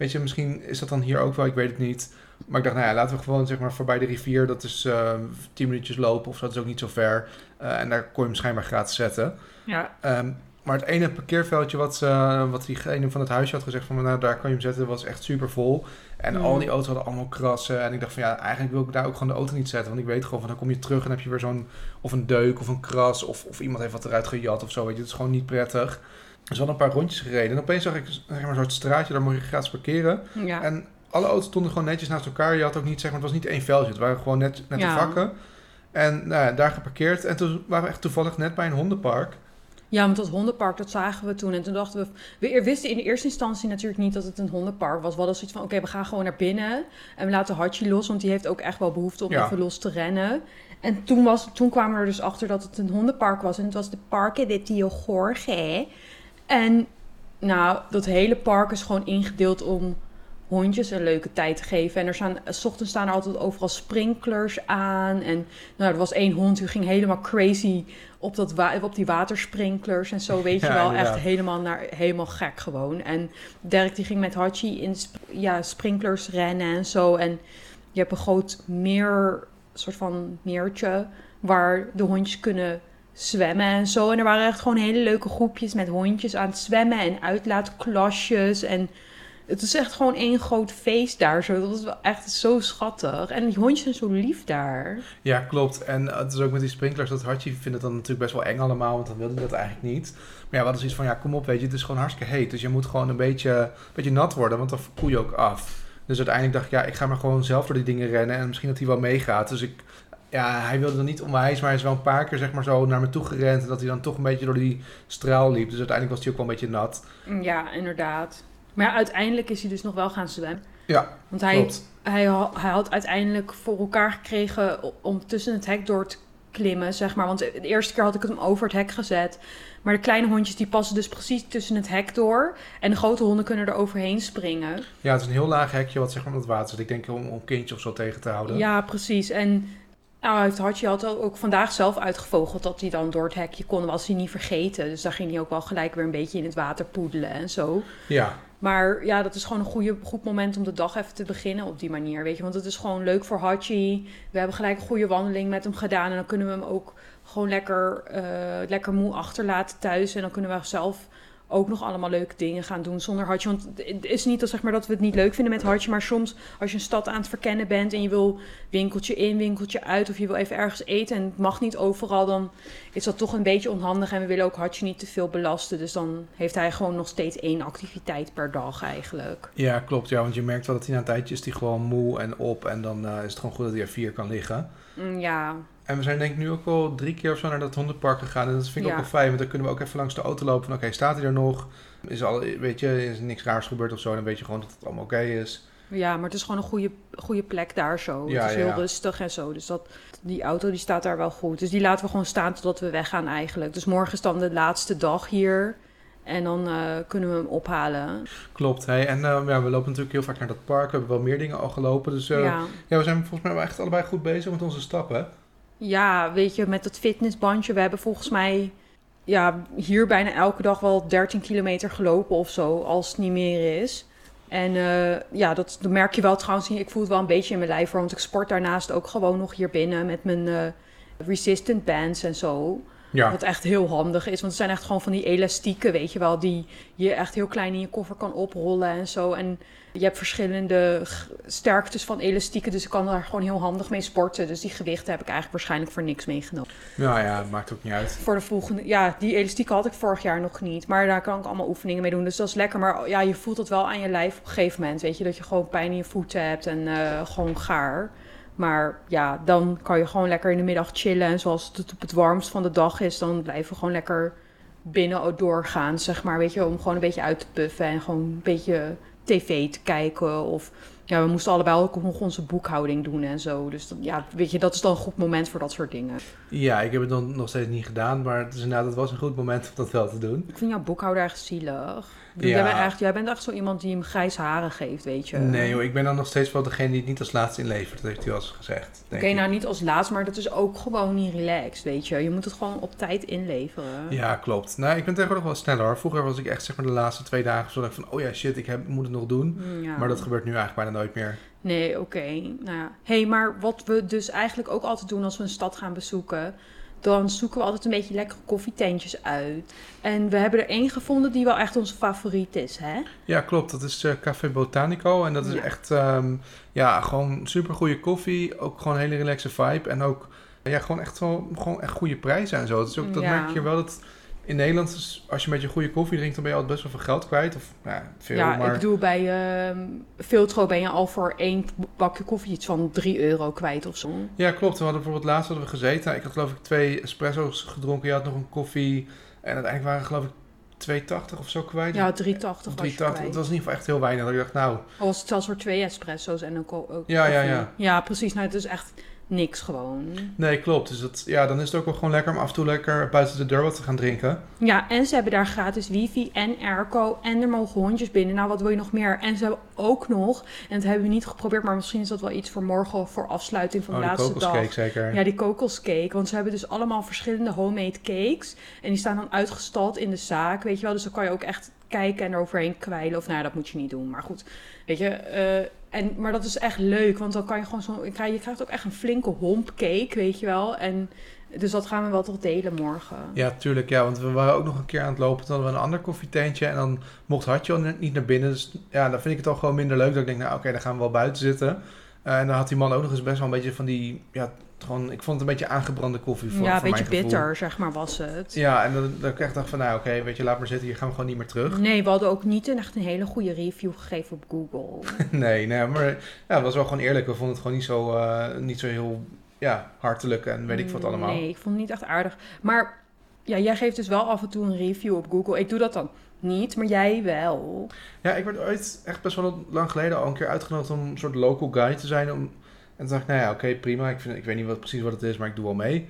weet je, misschien is dat dan hier ook wel, ik weet het niet. Maar ik dacht, nou ja, laten we gewoon zeg maar voorbij de rivier, dat is eh, tien minuutjes lopen of zo, dat is ook niet zo ver. Eh, en daar kon je hem schijnbaar gratis zetten. Ja. Ehm, maar het ene parkeerveldje wat, eh, wat diegene van het huisje had gezegd van nou daar kan je hem zetten, was echt super vol. En Mm. al die auto's hadden allemaal krassen. En ik dacht van ja, eigenlijk wil ik daar ook gewoon de auto niet zetten. Want ik weet gewoon van dan kom je terug en heb je weer zo'n of een deuk of een kras of, of iemand heeft wat eruit gejat of zo. Weet je, het is gewoon niet prettig. Dus we hadden een paar rondjes gereden. En opeens zag ik zeg maar, een soort straatje, daar mocht je gratis parkeren. Ja. En alle auto's stonden gewoon netjes naast elkaar. Je had ook niet, zeg maar, het was niet één veldje. Het waren gewoon net, net de vakken. En nou ja, daar geparkeerd. En toen waren we echt toevallig net bij een hondenpark. Ja, want dat hondenpark, dat zagen we toen. En toen dachten we... We wisten in de eerste instantie natuurlijk niet dat het een hondenpark was. We hadden zoiets van, oké, we gaan gewoon naar binnen. En we laten Hachi los, want die heeft ook echt wel behoefte om Ja. even los te rennen. En toen, was, toen kwamen we er dus achter dat het een hondenpark was. En het was de Parque de Tio Jorge. En nou, dat hele park is gewoon ingedeeld om hondjes een leuke tijd te geven. En er staan, s ochtends staan er altijd overal sprinklers aan. En nou, er was één hond die ging helemaal crazy op, dat op die watersprinklers en zo. [LAUGHS] Weet je Ja, wel, inderdaad. echt helemaal, naar, helemaal gek gewoon. En Dirk die ging met Hachi in sp- ja, sprinklers rennen en zo. En je hebt een groot meer, soort van meertje, waar de hondjes kunnen zwemmen en zo. En er waren echt gewoon hele leuke groepjes met hondjes aan het zwemmen en uitlaatklasjes. En het is echt gewoon één groot feest daar. Zo. Dat was wel echt zo schattig. En die hondjes zijn zo lief daar. Ja, klopt. En eh, het is ook met die sprinklers, dat hartje vindt het dan natuurlijk best wel eng allemaal, want dan wilde hij dat eigenlijk niet. Maar ja, we hadden zoiets van, ja, kom op, weet je, het is gewoon hartstikke heet. Dus je moet gewoon een beetje, een beetje nat worden, want dan koel je ook af. Dus uiteindelijk dacht ik, ja, ik ga maar gewoon zelf door die dingen rennen en misschien dat hij wel meegaat. Dus ik, ja, hij wilde dan niet onwijs, maar hij is wel een paar keer zeg maar zo naar me toe gerend. En dat hij dan toch een beetje door die straal liep. Dus uiteindelijk was hij ook wel een beetje nat. Ja, inderdaad. Maar ja, uiteindelijk is hij dus nog wel gaan zwemmen. Ja, Want hij, klopt. hij, hij had uiteindelijk voor elkaar gekregen om tussen het hek door te klimmen, zeg maar. Want de eerste keer had ik hem over het hek gezet. Maar de kleine hondjes die passen dus precies tussen het hek door. En de grote honden kunnen er overheen springen. Ja, het is een heel laag hekje wat zeg maar op het water zit. Ik denk om, om een kindje of zo tegen te houden. Ja, precies. En nou, heeft Hartje had ook vandaag zelf uitgevogeld dat hij dan door het hekje kon. Was hij niet vergeten. Dus daar ging hij ook wel gelijk weer een beetje in het water poedelen en zo. ja. Maar ja, dat is gewoon een goede, goed moment om de dag even te beginnen op die manier. Weet je, want het is gewoon leuk voor Hachi. We hebben gelijk een goede wandeling met hem gedaan. En dan kunnen we hem ook gewoon lekker, eh, lekker moe achterlaten thuis. En dan kunnen we zelf ook nog allemaal leuke dingen gaan doen zonder Hartje. Want het is niet dat, zeg maar, dat we het niet leuk vinden met Hartje. Maar soms als je een stad aan het verkennen bent en je wil winkeltje in, winkeltje uit. Of je wil even ergens eten en het mag niet overal. Dan is dat toch een beetje onhandig. En we willen ook Hartje niet te veel belasten. Dus dan heeft hij gewoon nog steeds één activiteit per dag eigenlijk. Ja, klopt. Ja, want je merkt wel dat hij na een tijdje is die gewoon moe en op. En dan eh, is het gewoon goed dat hij er vier kan liggen. Mm, Ja, En we zijn denk ik nu ook wel drie keer of zo naar dat hondenpark gegaan. En dat vind ik Ja. ook wel fijn, want dan kunnen we ook even langs de auto lopen van oké, staat hij er nog? Is al, weet je, is er niks raars gebeurd of zo? Dan weet je gewoon dat het allemaal oké is. Ja, maar het is gewoon een goede, goede plek daar zo. Ja, het is ja, heel rustig en zo. Dus dat, die auto die staat daar wel goed. Dus die laten we gewoon staan totdat we weggaan eigenlijk. Dus morgen is dan de laatste dag hier. En dan eh, kunnen we hem ophalen. Klopt, hey. En eh, ja, we lopen natuurlijk heel vaak naar dat park. We hebben wel meer dingen al gelopen. Dus eh, ja. ja. we zijn volgens mij wel echt allebei goed bezig met onze stappen. Ja, weet je, met dat fitnessbandje. We hebben volgens mij ja, hier bijna elke dag wel 13 kilometer gelopen of zo. Als het niet meer is. En eh, ja, dat, merk je wel trouwens. Ik voel het wel een beetje in mijn lijf. Want ik sport daarnaast ook gewoon nog hier binnen met mijn eh, resistant bands en zo. Ja, Wat echt heel handig is. Want het zijn echt gewoon van die elastieken, weet je wel. Die je echt heel klein in je koffer kan oprollen en zo. En je hebt verschillende sterktes van elastieken. Dus ik kan daar gewoon heel handig mee sporten. Dus die gewichten heb ik eigenlijk waarschijnlijk voor niks meegenomen. ja, ja, maakt ook niet uit. Voor de volgende... Ja, die elastieken had ik vorig jaar nog niet. Maar daar kan ik allemaal oefeningen mee doen. Dus dat is lekker. Maar ja, je voelt het wel aan je lijf op een gegeven moment. Weet je, dat je gewoon pijn in je voeten hebt en eh, gewoon gaar. Maar ja, dan kan je gewoon lekker in de middag chillen. En zoals het op het warmst van de dag is, dan blijven we gewoon lekker binnen doorgaan, zeg maar. Weet je, om gewoon een beetje uit te puffen en gewoon een beetje tv te kijken. Of ja, we moesten allebei ook nog onze boekhouding doen en zo. Dus dat- ja, weet je, dat is dan een goed moment voor dat soort dingen. Ja, ik heb het dan nog steeds niet gedaan. Maar het is inderdaad, het was een goed moment om dat wel te doen. Ik vind jouw boekhouder echt zielig. Ik bedoel, Ja. Jij, bent echt, jij bent echt zo iemand die hem grijs haren geeft, weet je. Nee joh, ik ben dan nog steeds wel degene die het niet als laatste inlevert. Dat heeft hij wel eens gezegd. Oké, nou niet als laatst, maar dat is ook gewoon niet relaxed, weet je. Je moet het gewoon op tijd inleveren. Ja, klopt. Nou, ik ben tegenwoordig wel sneller hoor. Vroeger was ik echt zeg maar de laatste twee dagen zo dat ik van, oh ja shit, ik heb, moet het nog doen. Ja. Maar dat gebeurt nu eigenlijk bijna nooit meer. Nee, oké. Nou ja. hey, maar wat we dus eigenlijk ook altijd doen als we een stad gaan bezoeken... dan zoeken we altijd een beetje lekkere koffietentjes uit. En we hebben er één gevonden die wel echt onze favoriet is, hè? Ja, klopt. Dat is eh, Café Botanico. En dat is Ja. echt, ehm, ja, gewoon super goede koffie. Ook gewoon een hele relaxe vibe. En ook, ja, gewoon echt wel, gewoon echt goede prijzen en zo. Dus ook, dat Ja. merk je wel dat in Nederland, is, als je een beetje goede koffie drinkt, dan ben je altijd best wel veel geld kwijt. Of, ja, veel, ja, maar... ik bedoel, bij ehm Filtro ben je al voor één bakje koffie iets van 3 euro kwijt of zo. Ja, klopt. We hadden bijvoorbeeld laatst hadden we gezeten. Ik had geloof ik twee espresso's gedronken. Je had nog een koffie. En uiteindelijk waren geloof ik 2,80 of zo kwijt. Ja, 3,80 of was 3,80. je kwijt. Dat was in ieder geval echt heel weinig. Dat ik dacht, nou, Al was het zelfs voor twee espresso's en een ook Ja, ja, ja. Ja, precies. Nou, het is echt niks gewoon. nee, klopt. Dus dat, ja, dan is het ook wel gewoon lekker om af en toe lekker buiten de deur wat te gaan drinken. Ja, en ze hebben daar gratis wifi en airco en er mogen hondjes binnen. Nou, wat wil je nog meer? En ze hebben ook nog, en dat hebben we niet geprobeerd, maar misschien is dat wel iets voor morgen voor afsluiting van de oh, laatste dag. zeker. Ja, die kokoscake. Want ze hebben dus allemaal verschillende homemade cakes. En die staan dan uitgestald in de zaak, weet je wel. Dus dan kan je ook echt kijken en eroverheen kwijlen. Of nou, ja, dat moet je niet doen. Maar goed, weet je. eh, en, maar dat is echt leuk, want dan kan je gewoon zo... Je krijgt, ook echt een flinke hompcake, weet je wel. En dus dat gaan we wel toch delen morgen. Ja, tuurlijk. Ja, want we waren ook nog een keer aan het lopen. Toen hadden we een ander koffietentje. En dan mocht Hartje niet naar binnen. Dus ja, dan vind ik het al gewoon minder leuk. Dat ik denk, nou oké, dan gaan we wel buiten zitten. Eh, en dan had die man ook nog eens best wel een beetje van die... Ja, gewoon, ik vond het een beetje aangebrande koffie voor, ja, een beetje mijn bitter, zeg maar, was het. Ja, en dan, dan ik echt dacht van, nou oké, weet je, laat maar zitten. Hier gaan we gewoon niet meer terug. Nee, we hadden ook niet een, echt een hele goede review gegeven op Google. [LAUGHS] nee, nee, maar ja, het was wel gewoon eerlijk. We vonden het gewoon niet zo, eh, niet zo heel ja, hartelijk en weet ik wat allemaal. Nee, ik vond het niet echt aardig. Maar ja, jij geeft dus wel af en toe een review op Google. Ik doe dat dan niet, maar jij wel. Ja, ik werd ooit echt best wel lang geleden al een keer uitgenodigd om een soort local guide te zijn. Om, toen dacht ik, nou ja, oké, prima. Ik, vind, ik weet niet wat, precies wat het is, maar ik doe wel mee.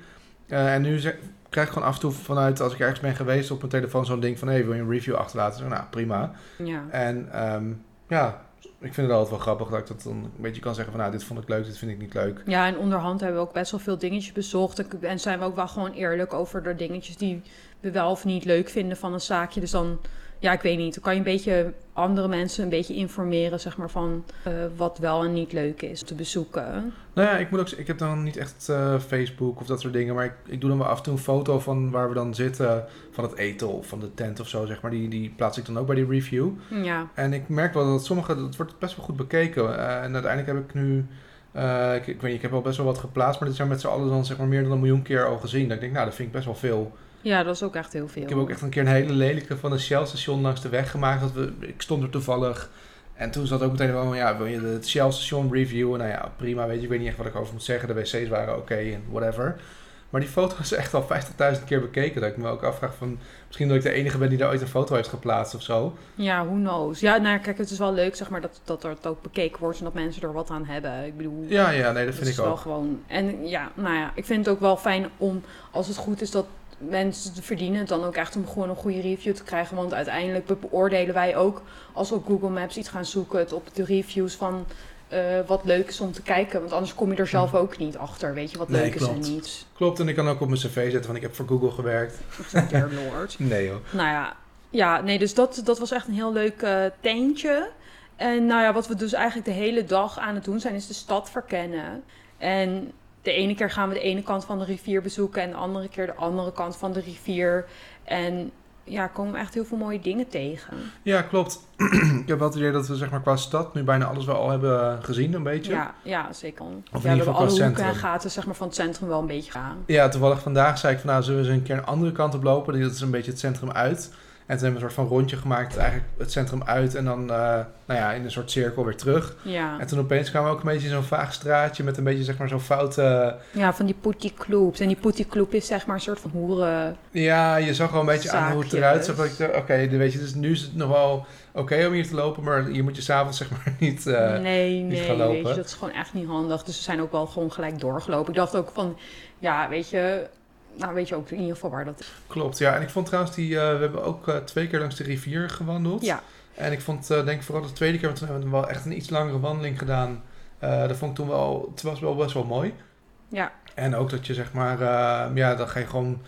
Eh, en nu zeg- krijg ik gewoon af en toe vanuit, als ik ergens ben geweest, op mijn telefoon zo'n ding van, hé, wil je een review achterlaten? Zeg, nou, prima. Ja. En ehm, ja, ik vind het altijd wel grappig dat ik dat dan een beetje kan zeggen van, nou, dit vond ik leuk, dit vind ik niet leuk. Ja, en onderhand hebben we ook best wel veel dingetjes bezocht. En- En zijn we ook wel gewoon eerlijk over de dingetjes die we wel of niet leuk vinden van een zaakje. Dus dan, ja, ik weet niet. Dan kan je een beetje andere mensen een beetje informeren, zeg maar, van eh, wat wel en niet leuk is te bezoeken. Nou ja, ik moet ook ik heb dan niet echt eh, Facebook of dat soort dingen, maar ik, ik doe dan wel af en toe een foto van waar we dan zitten, van het eten of van de tent of zo, zeg maar. Die, die plaats ik dan ook bij die review. Ja, En ik merk wel dat sommige, dat wordt best wel goed bekeken. Eh, en uiteindelijk heb ik nu, ik, ik weet niet, ik heb al best wel wat geplaatst, maar dit zijn met z'n allen dan zeg maar meer dan een miljoen keer al gezien. Dat ik denk, nou, dat vind ik best wel veel. Ja dat is ook echt heel veel. Ik heb ook echt een keer een hele lelijke van een Shell station langs de weg gemaakt. Dat we, ik stond er toevallig En toen zat ook meteen wel, ja, wil je het Shell station reviewen? Nou ja, prima, weet je, ik weet niet echt wat ik over moet zeggen. De wc's waren oké en whatever. Maar die foto is echt al 50.000 keer bekeken. Dat ik me ook afvraag van, misschien dat ik de enige ben die daar ooit een foto heeft geplaatst of zo. Ja, who knows. Ja, nou kijk, het is wel leuk zeg maar dat, dat er het ook bekeken wordt en dat mensen er wat aan hebben. Ik bedoel, Ja, ja, nee, dat vind is ik wel ook. gewoon. En ja, nou ja, ik vind het ook wel fijn om, als het goed is dat mensen verdienen, het dan ook echt om gewoon een goede review te krijgen. Want uiteindelijk be- beoordelen wij ook, als we op Google Maps iets gaan zoeken, het op de reviews van eh, wat leuk is om te kijken. Want anders kom je er zelf ook niet achter, weet je, wat. Nee, leuk is klopt. en niet. Klopt, en ik kan ook op mijn cv zetten van ik heb voor Google gewerkt. Dear Lord. [LAUGHS] Nee joh. Nou ja, ja nee, dus dat, dat was echt een heel leuk eh tentje. En nou ja, wat we dus eigenlijk de hele dag aan het doen zijn, is de stad verkennen. En de ene keer gaan we de ene kant van de rivier bezoeken en de andere keer de andere kant van de rivier. En ja, komen we echt heel veel mooie dingen tegen. Ja, klopt. [CLEARS THROAT] ik heb wel het idee dat we zeg maar qua stad nu bijna alles wel al hebben gezien een beetje. Ja, ja zeker. in ja, ieder we hebben geval alle hoeken en gaten zeg maar, van het centrum wel een beetje gaan. Ja, toevallig vandaag zei ik van nou, zullen we eens een keer een andere kant op lopen. Dat is een beetje het centrum uit. En toen hebben we een soort van rondje gemaakt, eigenlijk het centrum uit en dan eh, nou ja, in een soort cirkel weer terug. Ja, En toen opeens kwamen we ook een beetje in zo'n vaag straatje met een beetje zeg maar zo'n foute... ja van die clubs. En die club is zeg maar een soort van hoeren. Ja, je zag wel een beetje aan hoe het eruit zag. Oké, weet je, dus nu is het nog wel oké om hier te lopen, maar hier moet je s'avonds zeg maar [LAUGHS] niet... eh, nee, niet nee, gaan lopen. je, dat is gewoon echt niet handig. Dus we zijn ook wel gewoon gelijk doorgelopen. Ik dacht ook van, ja, weet je, nou weet je ook in ieder geval waar dat is. Klopt, ja. En ik vond trouwens die... eh, we hebben ook eh, twee keer langs de rivier gewandeld. Ja, En ik vond, eh, denk ik vooral de tweede keer, want toen hebben we wel echt een iets langere wandeling gedaan. Dat vond ik toen wel, het was wel best wel mooi. ja, En ook dat je zeg maar, ja, dan ga je gewoon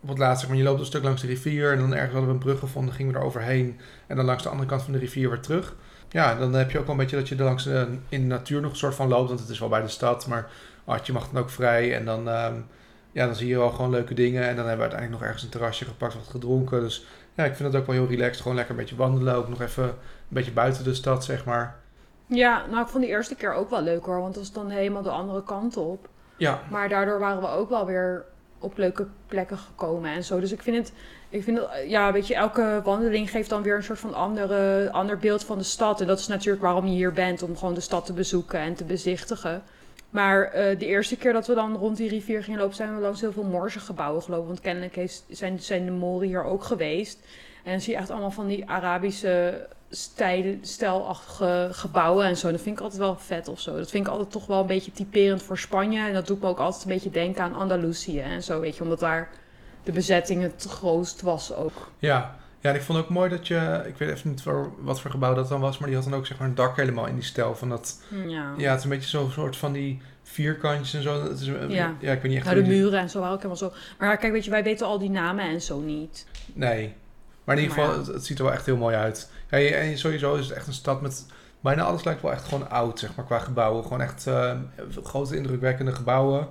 op het laatst, zeg maar, je loopt een stuk langs de rivier en dan ergens hadden we een brug gevonden, gingen we er overheen en dan langs de andere kant van de rivier weer terug. Ja, dan heb je ook wel een beetje dat je er langs in de natuur nog een soort van loopt, want het is wel bij de stad, maar oh, je mag dan ook vrij en dan, ehm, ja, dan zie je wel gewoon leuke dingen en dan hebben we uiteindelijk nog ergens een terrasje gepakt, wat gedronken. Dus ja, ik vind het ook wel heel relaxed, gewoon lekker een beetje wandelen, ook nog even een beetje buiten de stad, zeg maar. ja, nou ik vond die eerste keer ook wel leuk hoor, want dat was dan helemaal de andere kant op. Ja, Maar daardoor waren we ook wel weer op leuke plekken gekomen en zo. Dus ik vind het, ik vind het, ja, weet je, elke wandeling geeft dan weer een soort van andere, ander beeld van de stad. En dat is natuurlijk waarom je hier bent, om gewoon de stad te bezoeken en te bezichtigen. Maar eh, de eerste keer dat we dan rond die rivier gingen lopen, zijn we langs heel veel Moorse gebouwen gelopen. Want kennelijk zijn, zijn de Moren hier ook geweest. En dan zie je echt allemaal van die Arabische stijl, stijlachtige gebouwen en zo. Dat vind ik altijd wel vet of zo. Dat vind ik altijd toch wel een beetje typerend voor Spanje. En dat doet me ook altijd een beetje denken aan Andalusië en zo, weet je. Omdat daar de bezetting het grootst was ook. Ja. Ja, en ik vond ook mooi dat je, ik weet even niet voor, wat voor gebouw dat dan was, maar die had dan ook zeg maar een dak helemaal in die stijl van dat, Ja. ja, het is een beetje zo'n soort van die vierkantjes en zo. Het is, Ja. ja, ik weet niet echt Nou, de die- muren en zo waren ook helemaal zo. Maar kijk, weet je, wij weten al die namen en zo niet. Nee, maar in ieder geval, ja. het, het ziet er wel echt heel mooi uit. Ja, en sowieso is het echt een stad met, bijna alles lijkt wel echt gewoon oud, zeg maar, qua gebouwen. Gewoon echt eh, grote indrukwekkende gebouwen.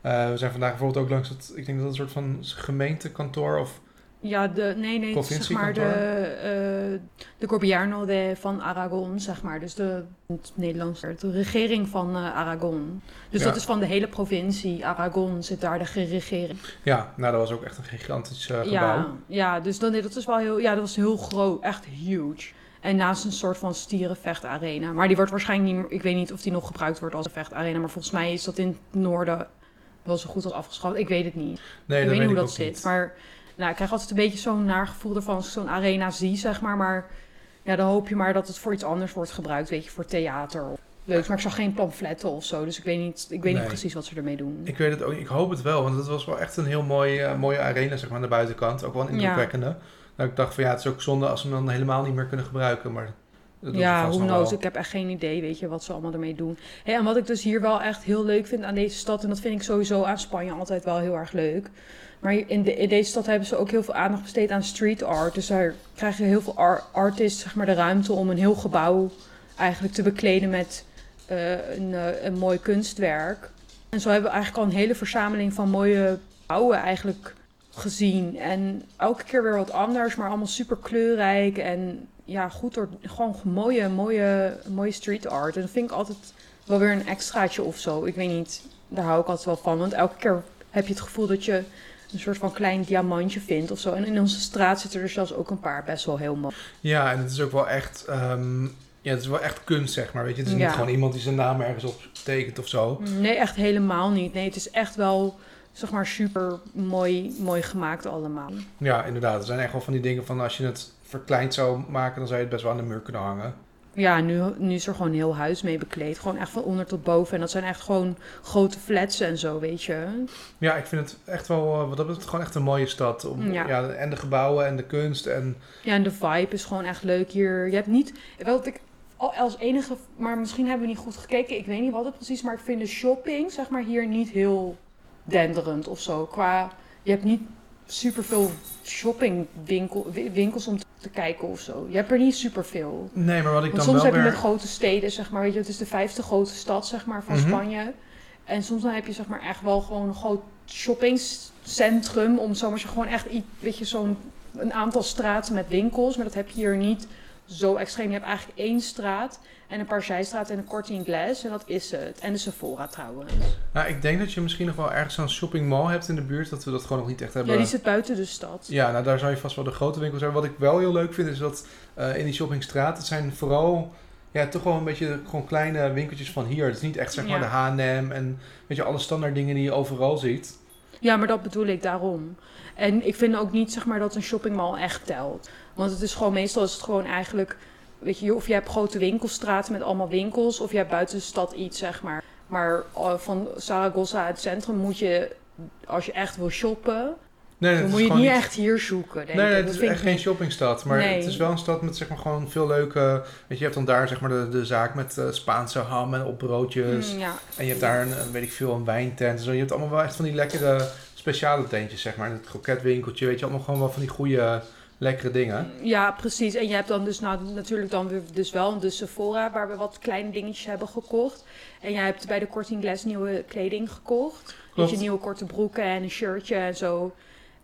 Eh, we zijn vandaag bijvoorbeeld ook langs het, ik denk dat het een soort van gemeentekantoor of Ja, de, nee, nee, zeg maar de, eh de Gobierno de, van Aragon, zeg maar. Dus de, het Nederlands, de regering van eh, Aragon. Dus Ja. dat is van de hele provincie Aragon zit daar de regering. Ja, nou dat was ook echt een gigantisch eh, gebouw. Ja, ja, dus dan, dat is wel heel, ja, dat was heel groot, echt huge. En naast een soort van stierenvechtarena. Maar die wordt waarschijnlijk niet meer, ik weet niet of die nog gebruikt wordt als een vechtarena. Maar volgens mij is dat in het noorden wel zo goed als afgeschaft. Ik weet het niet. Nee, ik weet niet hoe dat zit. niet. Maar nou, ik krijg altijd een beetje zo'n naargevoel ervan als ik zo'n arena zie, zeg maar. Maar ja, dan hoop je maar dat het voor iets anders wordt gebruikt. Weet je, voor theater of leuks. Maar ik zag geen pamfletten of zo. Dus ik weet niet, ik weet Nee. niet precies wat ze ermee doen. Ik weet het ook, ik hoop het wel, want het was wel echt een heel mooi, eh, mooie arena, zeg maar, aan de buitenkant. Ook wel een Ja. indrukwekkende. Nou, ik dacht van ja, het is ook zonde als we hem dan helemaal niet meer kunnen gebruiken, maar dat ze Ja, nog knows. Ik heb echt geen idee, weet je, wat ze allemaal ermee doen. En wat ik dus hier wel echt heel leuk vind aan deze stad... en dat vind ik sowieso aan Spanje altijd wel heel erg leuk... maar in, de, in deze stad hebben ze ook heel veel aandacht besteed aan street art. Dus daar krijgen heel veel ar- artists zeg maar, de ruimte om een heel gebouw... eigenlijk te bekleden met eh, een, eh, een mooi kunstwerk. En zo hebben we eigenlijk al een hele verzameling van mooie gebouwen eigenlijk gezien. En elke keer weer wat anders, maar allemaal super kleurrijk en ja, goed door, gewoon mooie, mooie, mooie street art. En dat vind ik altijd wel weer een extraatje of zo. Ik weet niet, daar hou ik altijd wel van. Want elke keer heb je het gevoel dat je een soort van klein diamantje vindt of zo. En in onze straat zitten er zelfs ook een paar best wel heel mooi. Ja, en het is ook wel echt, ehm, Ja, het is wel echt kunst, zeg maar. Weet je, het is Ja. niet gewoon iemand die zijn naam ergens op tekent of zo. Nee, echt helemaal niet. Nee, het is echt wel, zeg maar, super mooi, mooi gemaakt allemaal. Ja, inderdaad. Er zijn echt wel van die dingen van als je het verkleind zou maken, dan zou je het best wel aan de muur kunnen hangen. Ja, nu, nu is er gewoon een heel huis mee bekleed. Gewoon echt van onder tot boven. En dat zijn echt gewoon grote flats en zo, weet je. Ja, ik vind het echt wel, eh, wat dat betreft, gewoon echt een mooie stad. Om, Ja. ja. en de gebouwen en de kunst en... Ja, en de vibe is gewoon echt leuk hier. Je hebt niet, wel dat ik al als enige, maar misschien hebben we niet goed gekeken. Ik weet niet wat het precies, maar ik vind de shopping, zeg maar, hier niet heel denderend of zo. Qua, je hebt niet superveel shoppingwinkel, wi- winkels om te kijken of zo. Je hebt er niet superveel. Nee, maar wat ik Want dan soms wel heb je met grote steden, zeg maar, weet je, het is de vijfde grote stad, zeg maar, van Mhm. Spanje. En soms dan heb je, zeg maar, echt wel gewoon een groot shoppingcentrum, om zo maar zeggen, gewoon echt, weet je, zo'n een aantal straten met winkels. Maar dat heb je hier niet zo extreem. Je hebt eigenlijk één straat en een paar zijstraten en een Corting Glass en dat is het. En de Sephora trouwens. Nou, ik denk dat je misschien nog wel ergens een shoppingmall hebt in de buurt, dat we dat gewoon nog niet echt hebben. Ja, die zit buiten de stad. Ja, nou daar zou je vast wel de grote winkels hebben. Wat ik wel heel leuk vind is dat eh, in die shoppingstraat, het zijn vooral ja, toch wel een beetje gewoon kleine winkeltjes van hier. Het is niet echt zeg maar Ja. de H&M en weet je, alle standaard dingen die je overal ziet. Ja, maar dat bedoel ik daarom. En ik vind ook niet zeg maar dat een shoppingmall echt telt. Want het is gewoon meestal is het gewoon eigenlijk, weet je, of je hebt grote winkelstraten met allemaal winkels, of je hebt buiten de stad iets zeg maar. Maar eh, van Zaragoza het centrum moet je, als je echt wil shoppen, Nee, dan moet je het niet echt hier zoeken. Denk Nee, ik. nee, Dat het is echt geen shoppingstad. Maar Nee. het is wel een stad met zeg maar gewoon veel leuke... Weet je, je hebt dan daar zeg maar de, de zaak met eh, Spaanse ham en opbroodjes. Mm, ja. En je hebt daar een, een, weet ik veel, een wijntent. en Zo. Je hebt allemaal wel echt van die lekkere speciale tentjes, zeg maar. Het kroketwinkeltje, weet je, allemaal gewoon wel van die goede, lekkere dingen. ja, precies. En je hebt dan dus nou, natuurlijk dan weer dus wel de Sephora, waar we wat kleine dingetjes hebben gekocht. En jij hebt bij de Corting Glass nieuwe kleding gekocht. Weet Klopt. je, nieuwe korte broeken en een shirtje en zo.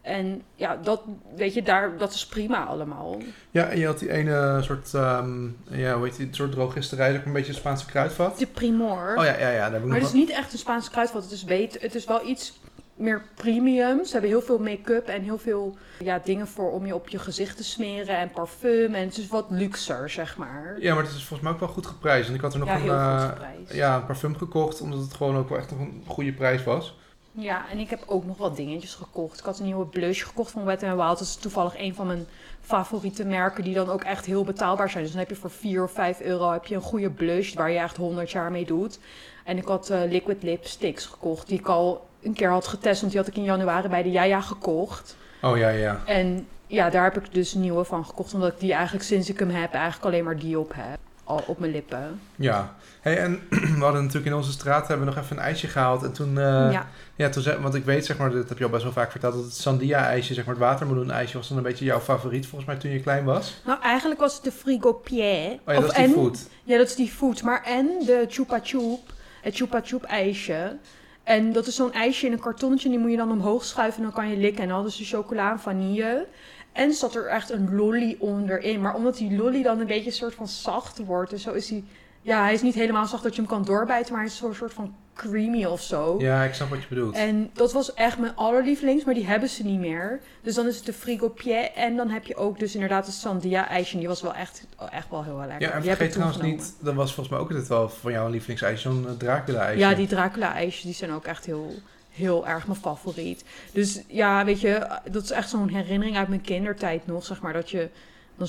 En ja, dat, weet je, daar, dat is prima allemaal. Ja, en je had die ene soort, ehm, ja, hoe heet die, soort drogisterij, ook een beetje een Spaanse kruidvat. De Primor. Oh ja, ja, ja, daar heb ik maar nog het is niet echt een Spaanse kruidvat. Het is, beter, het is wel iets meer premium. Ze hebben heel veel make-up en heel veel ja, dingen voor om je op je gezicht te smeren. En parfum. En het is wat luxer, zeg maar. Ja, maar het is volgens mij ook wel goed geprijsd. En ik had er nog Ja, een, heel goed geprijsd. ja, een parfum gekocht, omdat het gewoon ook wel echt nog een goede prijs was. Ja, en ik heb ook nog wat dingetjes gekocht. Ik had een nieuwe blush gekocht van Wet n Wild. Dat is toevallig een van mijn favoriete merken die dan ook echt heel betaalbaar zijn. Dus dan heb je voor 4 of 5 euro heb je een goede blush waar je echt 100 jaar mee doet. En ik had eh, liquid lipsticks gekocht die ik al een keer had getest. Want die had ik in januari bij de Jaja gekocht. Oh ja, ja. En ja, daar heb ik dus nieuwe van gekocht. Omdat ik die eigenlijk sinds ik hem heb eigenlijk alleen maar die op heb. Al op mijn lippen. Ja. Hey, en [CLEARS THROAT] we hadden natuurlijk in onze straat hebben we nog even een ijsje gehaald. En toen, eh, ja. ja. toen zei, want ik weet, zeg maar, dat heb je al best wel vaak verteld, dat het Sandia-ijsje, zeg maar, het watermeloen-ijsje, was dan een beetje jouw favoriet volgens mij toen je klein was. Nou, eigenlijk was het de Frigo Pierre. Oh ja, dat is die en, food. Ja, dat is die food. Maar en de Chupa Chup, het Chupa Chup ijsje. En dat is zo'n ijsje in een kartonnetje. Die moet je dan omhoog schuiven en dan kan je likken. En dan hadden ze chocola en vanille. En zat er echt een lolly onderin. Maar omdat die lolly dan een beetje een soort van zacht wordt. En zo is hij... Ja, hij is niet helemaal zacht dat je hem kan doorbijten. Maar hij is zo'n soort van creamy of zo. Ja, ik snap wat je bedoelt. En dat was echt mijn allerlievelings, maar die hebben ze niet meer. Dus dan is het de Frigo Pierre. En dan heb je ook dus inderdaad het Sandia ijsje. En die was wel echt, echt wel heel erg lekker. ja, en vergeet trouwens niet, dat was volgens mij ook altijd wel van jouw lievelingsijsje, zo'n eh, Dracula-ijsje. Ja, die Dracula-ijsjes die zijn ook echt heel, heel erg mijn favoriet. Dus ja, weet je, dat is echt zo'n herinnering uit mijn kindertijd nog, zeg maar. Dat je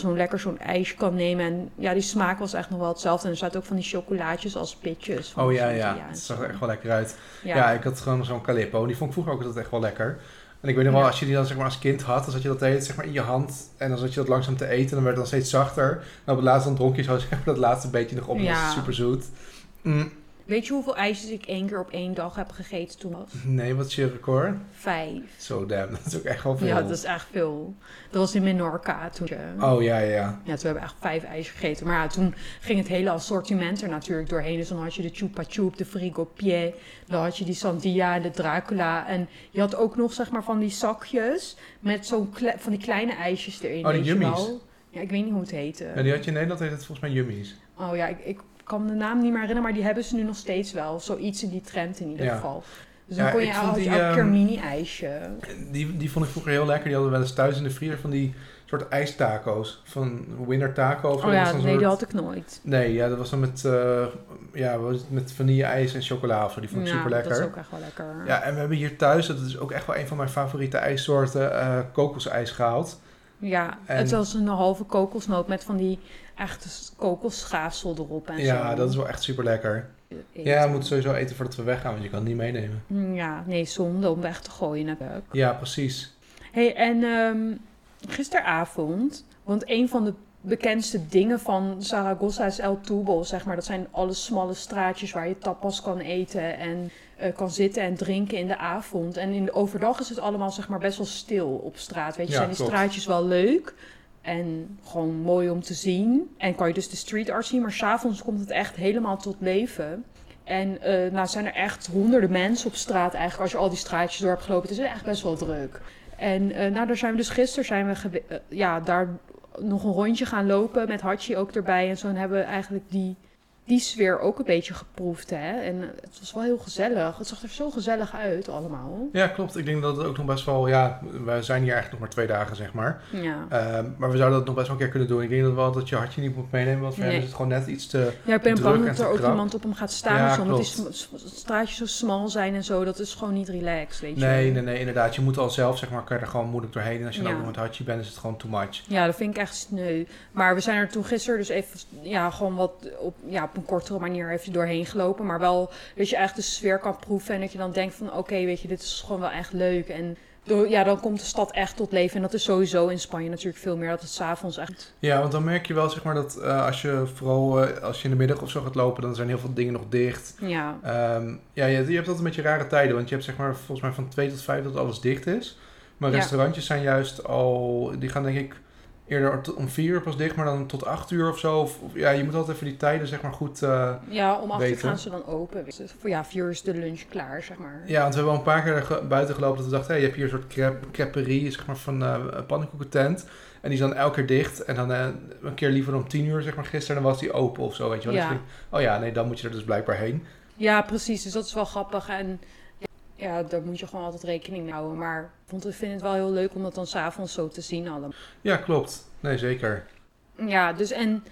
dan zo'n lekker zo'n ijsje kan nemen. En ja, die smaak was echt nog wel hetzelfde. En er zaten ook van die chocolaatjes als pitjes. van Oh ja, ja, en het zag er echt wel lekker uit. Ja, Ja, ik had gewoon zo'n Calippo. Die vond ik vroeger ook altijd echt wel lekker. En ik weet nog wel, Ja. als je die dan zeg maar als kind had, dan zat je dat deed, zeg maar in je hand. En dan zat je dat langzaam te eten en dan werd het dan steeds zachter. En op het laatste dan dronk je zo [LAUGHS] zeg maar, dat laatste beetje nog op. En dat Ja. super zoet. Mm, Weet je hoeveel ijsjes ik één keer op één dag heb gegeten toen was? nee, wat is je record? Vijf. Zo damn, dat is ook echt wel veel. Ja, dat is echt veel. Dat was in Menorca toen. Oh ja, ja, ja. Toen hebben we echt vijf ijsjes gegeten. Maar ja, toen ging het hele assortiment er natuurlijk doorheen. Dus dan had je de Chupa Chup, de Frigo. Dan had je die Sandia, de Dracula. En je had ook nog zeg maar van die zakjes met zo'n van die kleine ijsjes erin. Oh, die wel. Ja, ik weet niet hoe het heette. Ja, die had je in Nederland, heet het volgens mij Yummies. Oh ja, ik, ik kan de naam niet meer herinneren. Maar die hebben ze nu nog steeds wel. Zoiets in die trend in ieder Ja. geval. Dus dan Ja, kon je, elke keer ehm, een mini-ijsje. Die, die vond ik vroeger heel lekker. Die hadden we wel eens thuis in de vriezer van die soort ijstaco's. Van Winner Taco of zo. Oh ja, nee, een die soort- had ik nooit. Nee, ja, dat was dan met, eh ja, met vanille-ijs en chocola of zo. Die vond ik ja, super lekker. dat is ook echt wel lekker. Ja, en we hebben hier thuis, dat is ook echt wel een van mijn favoriete ijssoorten, eh kokosijs gehaald. Ja, En- het was een halve kokosnoot met van die echte kokosschaafsel erop en ja, zo. dat is wel echt super lekker. Eten. Ja, we moeten sowieso eten voordat we weggaan, want je kan het niet meenemen. Mm, Ja, nee, zonde om weg te gooien natuurlijk. Ja, precies. hey, en ehm, gisteravond, want een van de bekendste dingen van Zaragoza is El Tubal, zeg maar. Dat zijn alle smalle straatjes waar je tapas kan eten en eh, kan zitten en drinken in de avond. En in de overdag is het allemaal zeg maar best wel stil op straat. Weet je, Ja, zijn die klopt. straatjes wel leuk en gewoon mooi om te zien. En kan je dus de street art zien, maar s'avonds komt het echt helemaal tot leven. En eh nou zijn er echt honderden mensen op straat eigenlijk. Als je al die straatjes door hebt gelopen, het is echt best wel druk. En eh, nou, daar zijn we dus gisteren zijn we eh, ja, daar nog een rondje gaan lopen met Hachi ook erbij. En zo en hebben we eigenlijk die, die sfeer ook een beetje geproefd. Hè? En het was wel heel gezellig. Het zag er zo gezellig uit allemaal. Ja, klopt. Ik denk dat het ook nog best wel, ja, we zijn hier eigenlijk nog maar twee dagen, zeg maar. Ja. Ehm, maar we zouden dat nog best wel een keer kunnen doen. Ik denk dat wel dat je hartje niet moet meenemen, want voor Nee. is het gewoon net iets te... Ja, ik ben druk bang dat er ook krap. iemand op hem gaat staan. Ja, zo, omdat die straatjes zo smal zijn en zo. Dat is gewoon niet relaxed, weet je. Nee, nee, nee, inderdaad. Je moet al zelf, zeg maar, kan er gewoon moeilijk doorheen. En als je dan Ja. ook nog met hartje bent, is het gewoon too much. Ja, dat vind ik echt sneu. Maar we zijn er toen gisteren dus even, ja, gewoon wat op, ja, op een kortere manier even doorheen gelopen. Maar wel dat je echt de sfeer kan proeven en dat je dan denkt van, oké, weet je, dit is gewoon wel echt leuk. En door, ja, dan komt de stad echt tot leven. En dat is sowieso in Spanje natuurlijk veel meer, dat het s'avonds echt... Ja, want dan merk je wel, zeg maar, dat eh, als je vooral eh, als je in de middag of zo gaat lopen, dan zijn heel veel dingen nog dicht. Ja, Ehm, ja, je, je hebt altijd een beetje rare tijden, want je hebt zeg maar volgens mij van 2 tot 5 dat alles dicht is. Maar Ja. restaurantjes zijn juist al, die gaan denk ik eerder om 4 uur pas dicht, maar dan tot 8 uur of zo. Of, of- ja, je moet altijd even die tijden zeg maar goed... eh, ja om acht uur gaan ze dan open. weet je. Voor ja, vier uur is de lunch klaar, zeg maar. Ja, want we hebben al een paar keer buiten gelopen dat we dachten, hey, je hebt hier een soort crep, creperie, zeg maar, van eh een pannenkoekentent. En die is dan elke keer dicht. En dan eh, een keer liever om 10 uur, zeg maar, gisteren, dan was die open of zo, weet je wel. Ja. Dus ik denk, oh ja, nee, dan moet je er dus blijkbaar heen. Ja, precies. Dus dat is wel grappig. En ja, daar moet je gewoon altijd rekening mee houden. Maar vond- ik vind het wel heel leuk om dat dan s'avonds zo te zien allemaal. Ja, klopt. Nee, zeker. Ja, dus en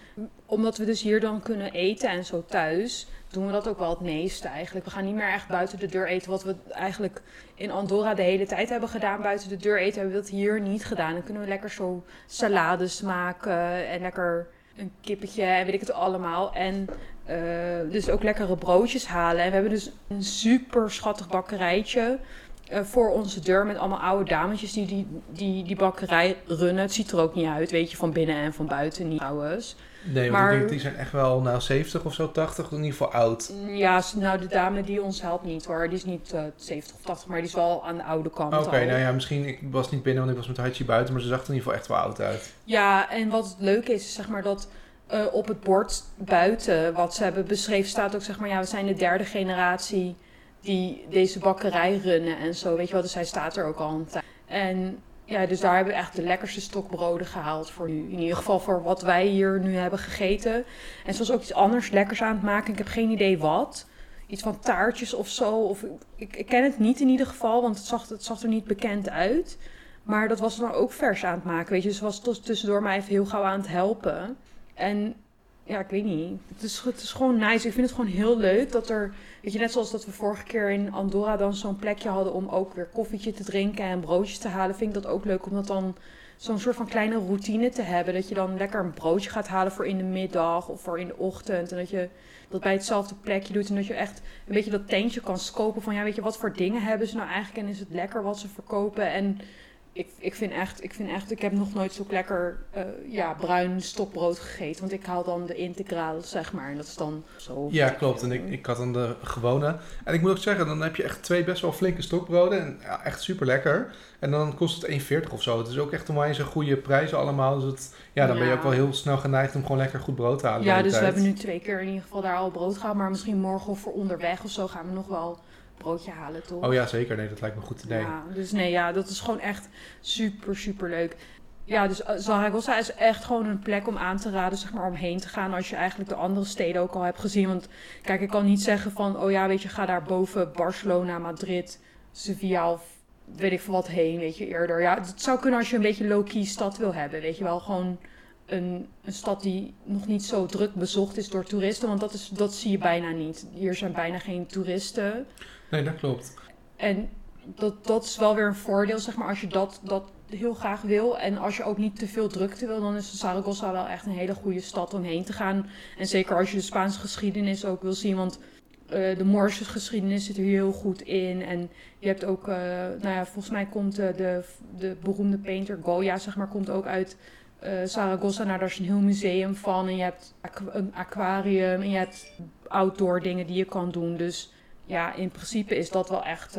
omdat we dus hier dan kunnen eten en zo thuis, doen we dat ook wel het meeste eigenlijk. We gaan niet meer echt buiten de deur eten, wat we eigenlijk in Andorra de hele tijd hebben gedaan. Buiten de deur eten hebben we dat hier niet gedaan. Dan kunnen we lekker zo salades maken en lekker een kippetje en weet ik het allemaal. En eh, dus ook lekkere broodjes halen. En we hebben dus een super schattig bakkerijtje eh, voor onze deur met allemaal oude dametjes die die, die die bakkerij runnen. Het ziet er ook niet uit, weet je, van binnen en van buiten niet trouwens. Nee, Maar- ik denk, die zijn echt wel, nou, 70 of zo, 80, in ieder geval oud. Ja, nou de dame die ons helpt niet hoor. Die is niet eh 70 of 80, maar die is wel aan de oude kant Oké, nou ja, misschien, ik was niet binnen, want ik was met Hachi buiten, maar ze zag er in ieder geval echt wel oud uit. Ja, en wat het leuke is, is zeg maar dat eh, op het bord buiten wat ze hebben beschreven staat ook zeg maar, ja, we zijn de derde generatie die deze bakkerij runnen en zo, weet je wel. Dus hij staat er ook al een tijd. En ja, dus daar hebben we echt de lekkerste stokbroden gehaald voor nu. In ieder geval voor wat wij hier nu hebben gegeten. En ze was ook iets anders lekkers aan het maken. Ik heb geen idee wat. Iets van taartjes of zo. Of, ik, ik ken het niet in ieder geval, want het zag, het zag er niet bekend uit. Maar dat was dan ook vers aan het maken, weet je. Dus ze was tus- tussendoor mij even heel gauw aan het helpen. En ja, ik weet niet. Het is, het is gewoon nice. Ik vind het gewoon heel leuk dat er... Weet je, net zoals dat we vorige keer in Andorra dan zo'n plekje hadden... om ook weer koffietje te drinken en broodjes te halen. Vind ik dat ook leuk om dat dan zo'n soort van kleine routine te hebben. Dat je dan lekker een broodje gaat halen voor in de middag of voor in de ochtend. En dat je dat bij hetzelfde plekje doet. En dat je echt een beetje dat tentje kan scopen van... Ja, weet je, wat voor dingen hebben ze nou eigenlijk? En is het lekker wat ze verkopen? En ik, ik, vind echt, ik vind echt, ik heb nog nooit zo lekker eh, ja, bruin stokbrood gegeten. Want ik haal dan de integraal, zeg maar. En dat is dan zo. Ja, klopt. En ik, ik had dan de gewone. En ik moet ook zeggen, dan heb je echt twee best wel flinke stokbroden. En ja, echt super lekker. En dan kost het 1,40 of zo. Het is ook echt onwijs een goede prijzen allemaal. Dus het, ja, dan ben je ook wel heel snel geneigd om gewoon lekker goed brood te halen. Ja, dus we hebben nu twee keer in ieder geval daar al brood gehaald. Maar misschien morgen of voor onderweg of zo gaan we nog wel broodje halen, toch? Oh ja, zeker. Nee, dat lijkt me goed idee. Ja, dus nee, ja, dat is gewoon echt super, super leuk. Ja, dus eh, Zaragoza is echt gewoon een plek om aan te raden, zeg maar, om heen te gaan als je eigenlijk de andere steden ook al hebt gezien. Want kijk, ik kan niet zeggen van, oh ja, weet je, ga daar boven Barcelona, Madrid, Sevilla of weet ik veel wat heen, weet je, eerder. Ja, het zou kunnen als je een beetje low-key stad wil hebben, weet je wel. Gewoon een, een stad die nog niet zo druk bezocht is door toeristen, want dat, is, dat zie je bijna niet. Hier zijn bijna geen toeristen. Nee, dat klopt. En dat, dat is wel weer een voordeel, zeg maar, als je dat, dat heel graag wil. En als je ook niet te veel drukte wil, dan is Zaragoza wel echt een hele goede stad om heen te gaan. En zeker als je de Spaanse geschiedenis ook wil zien, want uh, de Moorse geschiedenis zit er heel goed in. En je hebt ook, uh, nou ja, volgens mij komt uh, de, de beroemde painter Goya, zeg maar, komt ook uit Zaragoza. Nou, daar is een heel museum van. En je hebt een aquarium en je hebt outdoor dingen die je kan doen. Dus ja, in principe is dat wel echt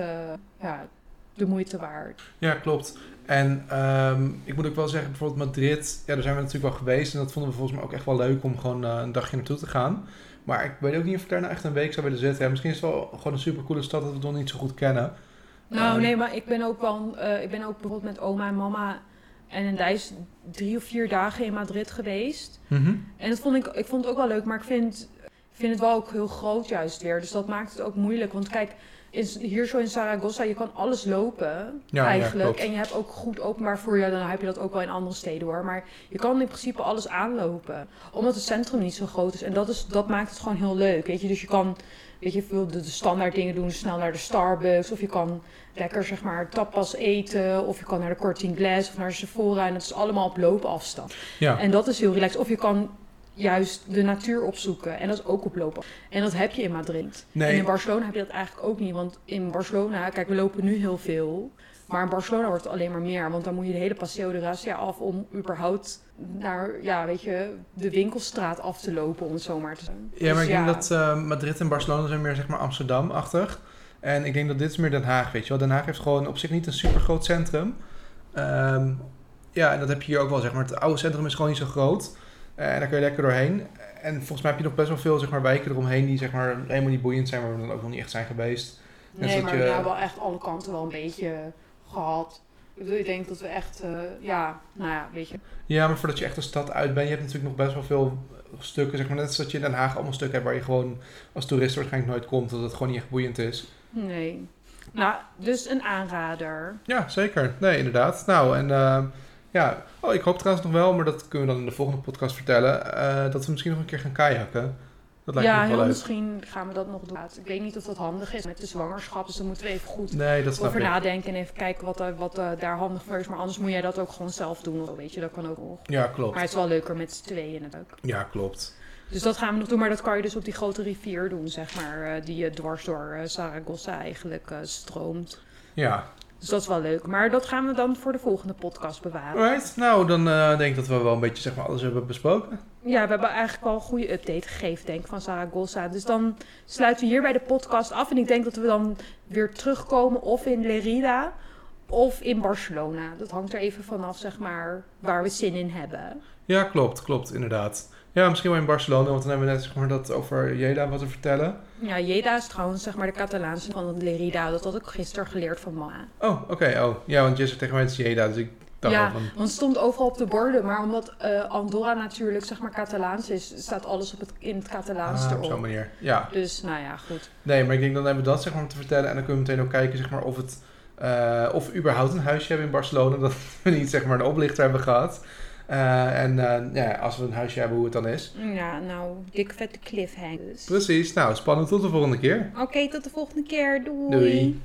ja, de moeite waard. Ja, klopt. En um, ik moet ook wel zeggen, bijvoorbeeld Madrid, ja, daar zijn we natuurlijk wel geweest. En dat vonden we volgens mij ook echt wel leuk om gewoon een dagje naartoe te gaan. Maar ik weet ook niet of ik daar nou echt een week zou willen zitten. Ja, misschien is het wel gewoon een super coole stad dat we het nog niet zo goed kennen. Nou, nee, maar ik ben ook wel. Uh, ik ben ook bijvoorbeeld met oma en mama en een Dijs drie of vier dagen in Madrid geweest. Mm -hmm. En dat vond ik, ik vond het ook wel leuk, maar ik vind, vind het wel ook heel groot juist weer. Dus dat maakt het ook moeilijk. Want kijk, is hier zo in Zaragoza, je kan alles lopen ja, eigenlijk. Ja, en je hebt ook goed openbaar vervoer. Dan heb je dat ook wel in andere steden hoor. Maar je kan in principe alles aanlopen. Omdat het centrum niet zo groot is. En dat, is, dat maakt het gewoon heel leuk. Weet je, dus je kan weet je, veel de, de standaard dingen doen. Snel naar de Starbucks. Of je kan lekker zeg maar tapas eten. Of je kan naar de Corte Inglés of naar Sephora. En dat is allemaal op loopafstand. Ja. En dat is heel relaxed. Of je kan juist de natuur opzoeken. En dat is ook oplopen. En dat heb je in Madrid. Nee. En in Barcelona heb je dat eigenlijk ook niet. Want in Barcelona, kijk, we lopen nu heel veel. Maar in Barcelona wordt het alleen maar meer. Want dan moet je de hele Paseo de Gracia af om überhaupt naar, ja, weet je, de winkelstraat af te lopen, om het zo maar te zeggen. Ja, maar Dus ik denk dat uh, Madrid en Barcelona zijn meer zeg maar Amsterdam-achtig. En ik denk dat dit is meer Den Haag, weet je wel. Den Haag heeft gewoon op zich niet een super groot centrum. Um, ja, en dat heb je hier ook wel, zeg maar. Het oude centrum is gewoon niet zo groot. Uh, en daar kun je lekker doorheen. En volgens mij heb je nog best wel veel zeg maar, wijken eromheen die zeg maar, helemaal niet boeiend zijn, waar we dan ook nog niet echt zijn geweest. Nee, Dus dat maar je- we hebben wel echt alle kanten wel een beetje gehad. Ik bedoel, ik denk dat we echt, eh, ja, nou ja, weet je. Ja, maar voordat je echt de stad uit bent, je hebt natuurlijk nog best wel veel stukken. Zeg maar, net als dat je in Den Haag allemaal stukken hebt waar je gewoon als toerist waarschijnlijk nooit komt, dat het gewoon niet echt boeiend is. Nee. Nou, dus een aanrader. Ja, zeker. Nee, inderdaad. Nou, en eh, ja, oh, ik hoop trouwens nog wel, maar dat kunnen we dan in de volgende podcast vertellen, eh, dat we misschien nog een keer gaan kajakken. Dat lijkt ja, me wel leuk. misschien gaan we dat nog doen. Ik weet niet of dat handig is met de zwangerschap, dus daar moeten we even goed Nee, over ik. nadenken en even kijken wat, er- wat eh, daar handig voor is. Maar anders moet jij dat ook gewoon zelf doen, of weet je. Dat kan ook nog. Ja, klopt. Maar het is wel leuker met z'n tweeën natuurlijk. Ja, klopt. Dus dat gaan we nog doen, maar dat kan je dus op die grote rivier doen, zeg maar. eh, die eh, dwars door eh, Zaragoza eigenlijk eh, stroomt. Ja. Dus dat is wel leuk. Maar dat gaan we dan voor de volgende podcast bewaren. Alright, nou dan eh, denk ik dat we wel een beetje zeg maar, alles hebben besproken. Ja, we hebben eigenlijk wel een goede update gegeven, denk ik, van Zaragoza. Dus dan sluiten we hierbij de podcast af. En ik denk dat we dan weer terugkomen of in Lerida of in Barcelona. Dat hangt er even vanaf, zeg maar, waar we zin in hebben. Ja, klopt, klopt, inderdaad. Ja, misschien wel in Barcelona, want dan hebben we net zeg maar, dat over Jeda wat te vertellen. Ja, Jeda is trouwens, zeg maar, de Catalaanse van Lerida. Dat had ik gisteren geleerd van mama. Oh, oké, oh. Ja, want je zegt tegen mij het is Jeda, dus ik dacht Ja, van... Want het stond overal op de borden. Maar omdat eh, Andorra natuurlijk, zeg maar, Catalaans is, staat alles op het, in het Catalaans Ah, op erop. zo'n manier. Ja. Dus, nou ja, goed. Nee, maar ik denk dan hebben we dat zeg maar om te vertellen. En dan kunnen we meteen ook kijken zeg maar, of, het, eh, of we überhaupt een huisje hebben in Barcelona. [LAUGHS] Dat we niet zeg maar een oplichter hebben gehad. Eh, en eh, ja, als we een huisje hebben, hoe het dan is. Ja, nou, dikke vette cliffhangers. Precies. Nou, spannend. Tot de volgende keer. Oké, tot de volgende keer. Doei. Doei.